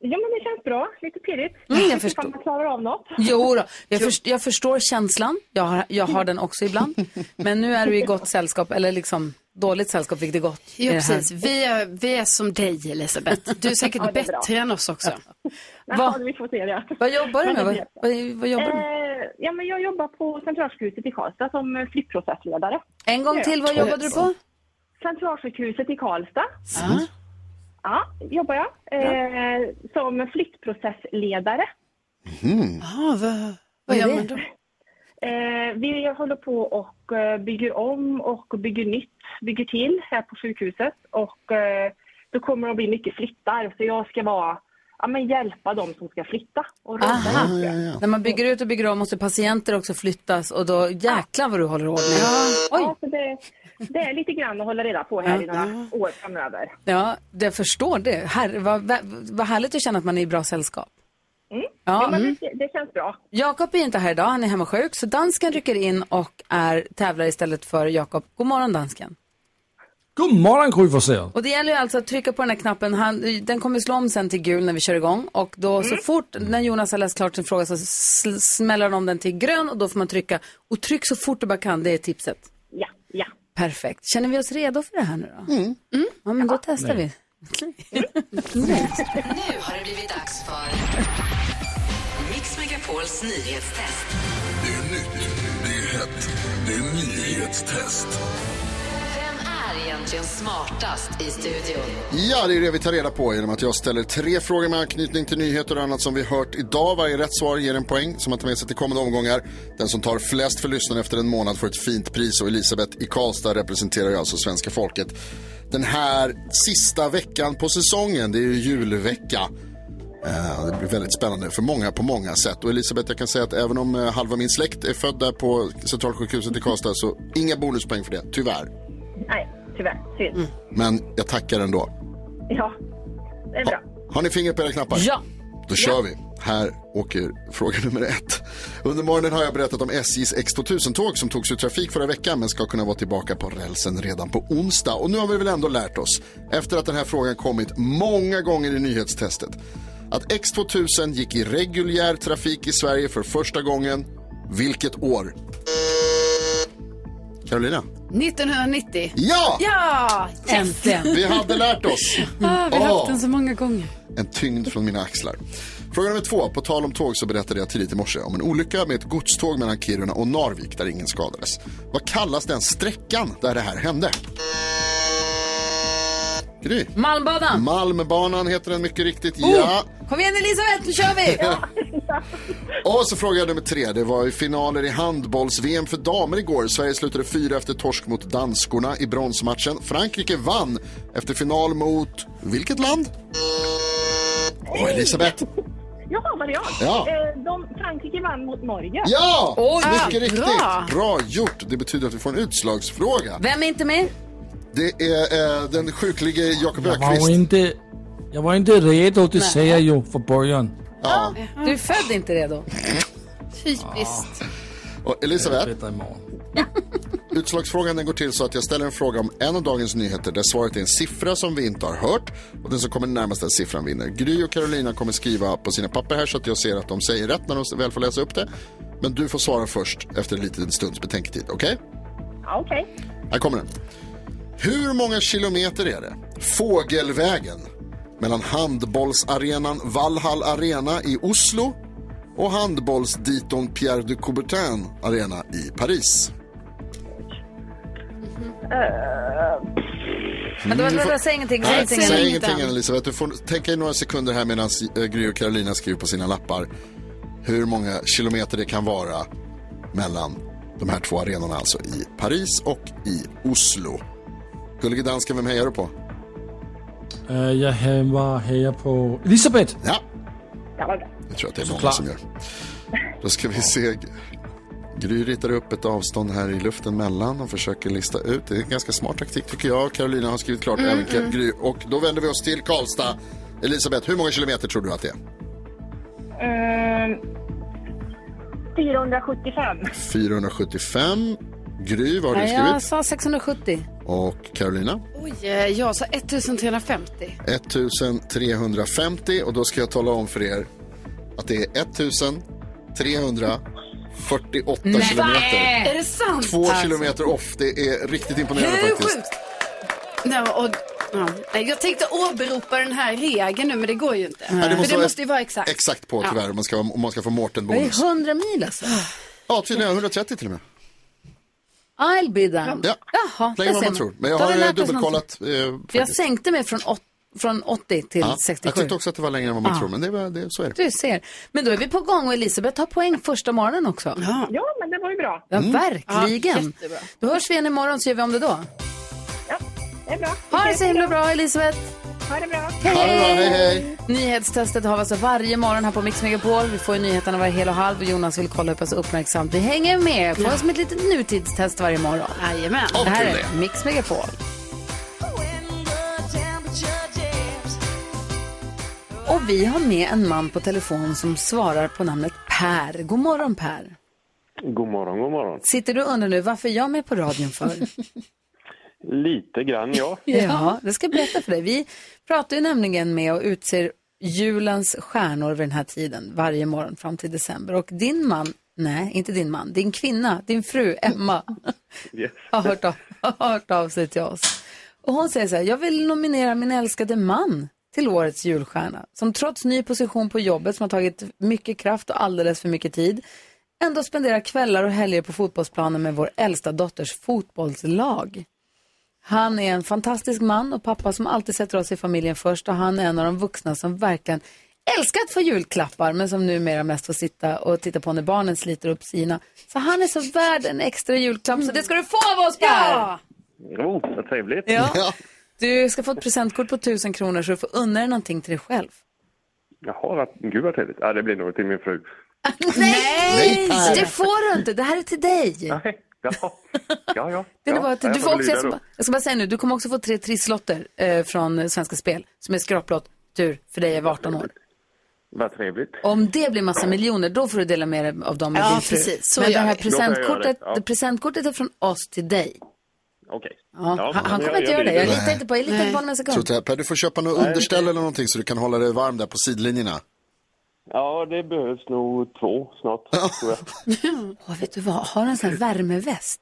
Ja, men det känns bra. Lite pirrigt. Mm, jag Ifall förstår. man klarar av något. Jo då, jag, först, jag förstår känslan. Jag har, jag har den också ibland. Men nu är du i gott sällskap, eller liksom dåligt sällskap, vilket är gott. Jo, precis. Vi är, vi är som dig, Elisabeth. Du är säkert [LAUGHS] Ja, är bra. bättre än oss också. Ja, vi får se det. Vad jobbar du med? Vad, vad, vad jobbar du? Eh, ja, men jag jobbar på Centralsjukhuset i Karlstad som flyttprocessledare. En gång till, vad jobbade du på? Centralsjukhuset i Karlstad. Ah. Ja, jobbar jag. Eh, som flyttprocessledare. Ah, vad, vad gör man då? Eh, vi håller på och eh, bygger om och bygger nytt, bygger till här på sjukhuset. Och eh, då kommer det att bli mycket flyttar. Så jag ska vara, ja, men hjälpa dem som ska flytta. Och Aha. dem. När man bygger ut och bygger om måste patienter också flyttas och då jäklar vad du håller ordning. Ja, så det, det är lite grann att hålla reda på här Ja. i några år framöver. Ja, jag förstår det. Herre, vad, vad, vad härligt att känna att man är i bra sällskap. Mm. Ja, men mm. det, det känns bra. Jakob är inte här idag, han är hemma sjuk. Så dansken rycker in och är tävlar istället för Jakob. God morgon dansken. God morgon Gry Forssell. Och det gäller ju alltså att trycka på den här knappen. Han, den kommer slå om sen till gul när vi kör igång. Och då så fort, när Jonas har läst klart sin fråga så sl- smäller han om den till grön och då får man trycka. Och tryck så fort du bara kan, det är tipset. Ja, ja. Perfekt. Känner vi oss redo för det här nu då? Mm. Ja, men då testar vi. [LAUGHS] Nu har det blivit dags för Mix Megapols nyhetstest. Det är nytt, det är hett, det är nyhetstest. Vem är egentligen smartast i studion? Ja, det är det vi tar reda på genom att jag ställer tre frågor med anknytning till nyheter och annat som vi hört idag. Varje rätt svar ger en poäng som man tar med sig till kommande omgångar. Den som tar flest för lyssnaren efter en månad får ett fint pris och Elisabeth i Karlstad representerar ju alltså svenska folket. Den här sista veckan på säsongen, det är ju julvecka. Eh, Det blir väldigt spännande för många på många sätt. Och Elisabeth, jag kan säga att även om eh, halva min släkt är född där på Centralsjukhuset i Karlstad så inga bonuspoäng för det, tyvärr. Nej, tyvärr. Synd. Men jag tackar ändå. Ja, det är bra. Har ni fingret på era knappar? Ja. Då kör vi. Här åker fråga nummer ett. Under morgonen har jag berättat om SJs X2000-tåg som togs ur trafik förra veckan men ska kunna vara tillbaka på rälsen redan på onsdag. Och nu har vi väl ändå lärt oss, efter att den här frågan kommit många gånger i nyhetstestet, att X2000 gick i reguljär trafik i Sverige för första gången. Vilket år? Carolina? 1990. Ja! Ja! Äntligen. Vi hade lärt oss. [LAUGHS] Ah, vi har haft den så många gånger. En tyngd från mina axlar. Fråga nummer två. På tal om tåg så berättade jag tidigt i morse om en olycka med ett godståg mellan Kiruna och Narvik där ingen skadades. Vad kallas den sträckan där det här hände? Gry? Malmbanan. Malmbanan heter den mycket riktigt. Oh, Ja. Kom igen Elisabeth, nu kör vi! [LAUGHS] Och så fråga nummer tre. Det var ju finaler i handbolls-VM för damer igår. Sverige slutade fyra efter torsk mot danskorna i bronsmatchen. Frankrike vann efter final mot vilket land? Åh, Elisabeth. [LAUGHS] Jaha, var det jag? Ja. Eh, de, Frankrike vann mot Norge. Ja, mycket riktigt. bra. Bra gjort. Det betyder att vi får en utslagsfråga. Vem är inte med? Det är eh, den sjuklige Jakob Jag var Ökvist. inte, jag var inte redo, det Nej. säger jag ju från början. Ja. Du är född inte redo. Typiskt. Och Elisabeth, utslagsfrågan den går till så att jag ställer en fråga om en av dagens nyheter där svaret är en siffra som vi inte har hört och den som kommer närmast den siffran vinner. Gry och Carolina kommer skriva på sina papper här så att jag ser att de säger rätt när de väl får läsa upp det. Men du får svara först efter en liten stunds betänketid, okej? Ja, Okej. Här kommer den. Hur många kilometer är det? Fågelvägen mellan handbollsarenan Valhall Arena i Oslo och handbollsditon Pierre de Coubertin Arena i Paris. Var, det var, säg ingenting, säg Nej, ingenting. säg ingenting Elisabeth. Du får tänka i några sekunder här medan eh, Gry och Carolina skriver på sina lappar hur många kilometer det kan vara mellan de här två arenorna, alltså i Paris och i Oslo. Gullige dansken, vem hejar du på? Uh, jag hemma hejar på Elisabeth. Ja, jag tror att det är många Såklart. som gör. Då ska vi se. Gry ritar upp ett avstånd här i luften mellan och försöker lista ut. Det är en ganska smart taktik tycker jag. Carolina har skrivit klart även Ka- Gry. Och då vänder vi oss till Karlstad. Elisabeth, hur många kilometer tror du att det är? Mm, 475. 475. Gry, vad har du Nej, skrivit? jag sa 670. Och Carolina? Oj, eh, jag sa 1350. 1350 och då ska jag tala om för er att det är 1348 kilometer. Är det sant? Två Alltså. kilometer off. Det är riktigt imponerande Hur faktiskt. sjukt? Nej, och, ja. Nej, Jag tänkte åberopa den här regeln nu, men det går ju inte. Nej, För det måste ju vara exakt. Exakt på Ja. tyvärr om man ska, om man ska få Det Mårten-bonus. är 100 mil alltså. Ja, tydligen 130 till och med. I'll be down. Ja, Jaha, vad ser man tror. Men jag Då har vi har lärt oss dubbelkollat. Eh, För jag sänkte mig från, åt, från 80 till ja, 67. jag tyckte också att det var längre än vad man Ja. tror, men det, var, det, så är det. Du ser. Men då är vi på gång och Elisabeth tar poäng första morgonen också. Ja, Ja, men det var ju bra. verkligen. då hörs vi igen imorgon så gör vi om det då. Det är bra. Ha det så himla bra Elisabeth. Ha det bra. Hej, Ha det bra, hej, hej. Nyhetstestet har vi alltså varje morgon här på Mix Megapol. Vi får ju nyheterna varje hel och halv och Jonas vill kolla hur pass uppmärksamt vi hänger med. Får oss som ett litet nutidstest varje morgon. Jajamän. Det här är. Mix Megapol. Och vi har med en man på telefon som svarar på namnet Per. God morgon Per. God morgon, god morgon. Sitter du undrar nu varför är jag med på radion för? [LAUGHS] Lite grann, [LAUGHS] ja. Ja, det ska jag berätta för dig. Vi pratar ju nämligen med och utser julens stjärnor vid den här tiden varje morgon fram till december. Och din man, nej, inte din man, din kvinna, din fru Emma [LAUGHS] Yes. har hört av, har hört av sig till oss. Och hon säger så här, jag vill nominera min älskade man till årets julstjärna. Som trots ny position på jobbet som har tagit mycket kraft och alldeles för mycket tid ändå spenderar kvällar och helger på fotbollsplanen med vår äldsta dotters fotbollslag. Han är en fantastisk man och pappa som alltid sätter oss i familjen först och han är en av de vuxna som verkligen älskar att få julklappar men som numera mest får sitta och titta på när barnen sliter upp sina. Så han är så värd en extra julklapp så det ska du få av oss Per! Ja. Jo, vad trevligt. Ja. Du ska få ett presentkort på 1000 kronor så du får unna dig någonting till dig själv. Jaha, vad, gud vad trevligt. Ja, det blir nog till min fru. [LAUGHS] Nej, det får du inte. Det här är till dig. Nej, jaha. Ja, ja. [LAUGHS] Det är ja, bara att jag du får också, jag, ska bara, jag ska bara säga nu, du kommer också få tre trisslotter eh, från Svenska Spel som är skraplott tur för dig över 18 år. Vad trevligt. Om det blir massa miljoner, då får du dela med dig av dem med Ja, din fru. precis. Så Men det här jag presentkortet, det, ja. det presentkortet är från oss till dig. Okej. Ja, Ja, han, han kommer inte jag- göra jag det. Jag litar inte på jag litar inte på honom en Så sekund. att, Per, du får köpa något underställ eller någonting så du kan hålla dig varm där på sidlinjerna. Ja, det behövs nog två snart, tror jag. [LAUGHS] Åh, vet du vad, har du en sån här värmeväst?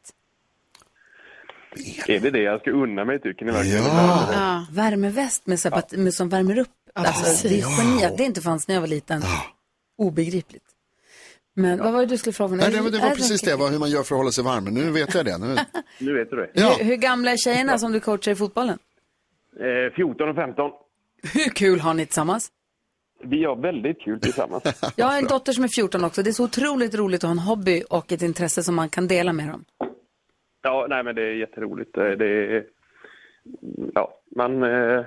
Är det det jag ska unna mig, tycker ni verkligen? Ja. Värmeväst med, så här, med, som värmer upp. Alltså, det är geni att det inte fanns när jag var liten. Obegripligt. Men vad var det du skulle fråga? Nej, det, var- det var precis det, vad, hur man gör för att hålla sig varm. Men nu vet jag det. Nu. [LAUGHS] Nu vet du det. Ja. Hur, hur gamla är tjejerna som du coachar i fotbollen? Eh, 14 och 15. Hur kul har ni tillsammans? Vi har väldigt kul tillsammans. [LAUGHS] Jag har en dotter som är 14 också. Det är så otroligt roligt att ha en hobby och ett intresse som man kan dela med dem. Ja, nej men det är jätteroligt. Det är, ja, man, eh,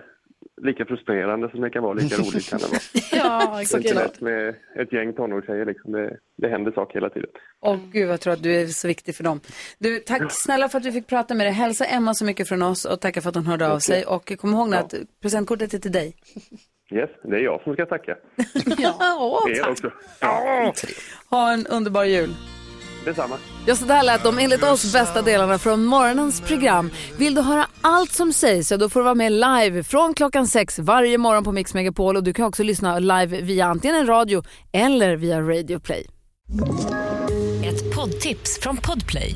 lika frustrerande som det kan vara, lika roligt kan det vara. [LAUGHS] Ja, Det är inte lätt med ett gäng tonårstjejer liksom. Det, det händer saker hela tiden. Åh gud, jag tror att du är så viktig för dem. Du, tack snälla för att vi fick prata med dig. Hälsa Emma så mycket från oss och tacka för att hon hörde av sig. Och kom ihåg nu att presentkortet är till dig. Yes, det är jag som ska tacka. [LAUGHS] Ja, Er också. Ha en underbar jul. Detsamma. Ja, så där lät de enligt oss bästa delarna från morgonens program. Vill du höra allt som sägs så då får du vara med live från klockan sex varje morgon på Mix Megapol och du kan också lyssna live via antingen en radio eller via Radio Play. Ett poddtips från Podplay.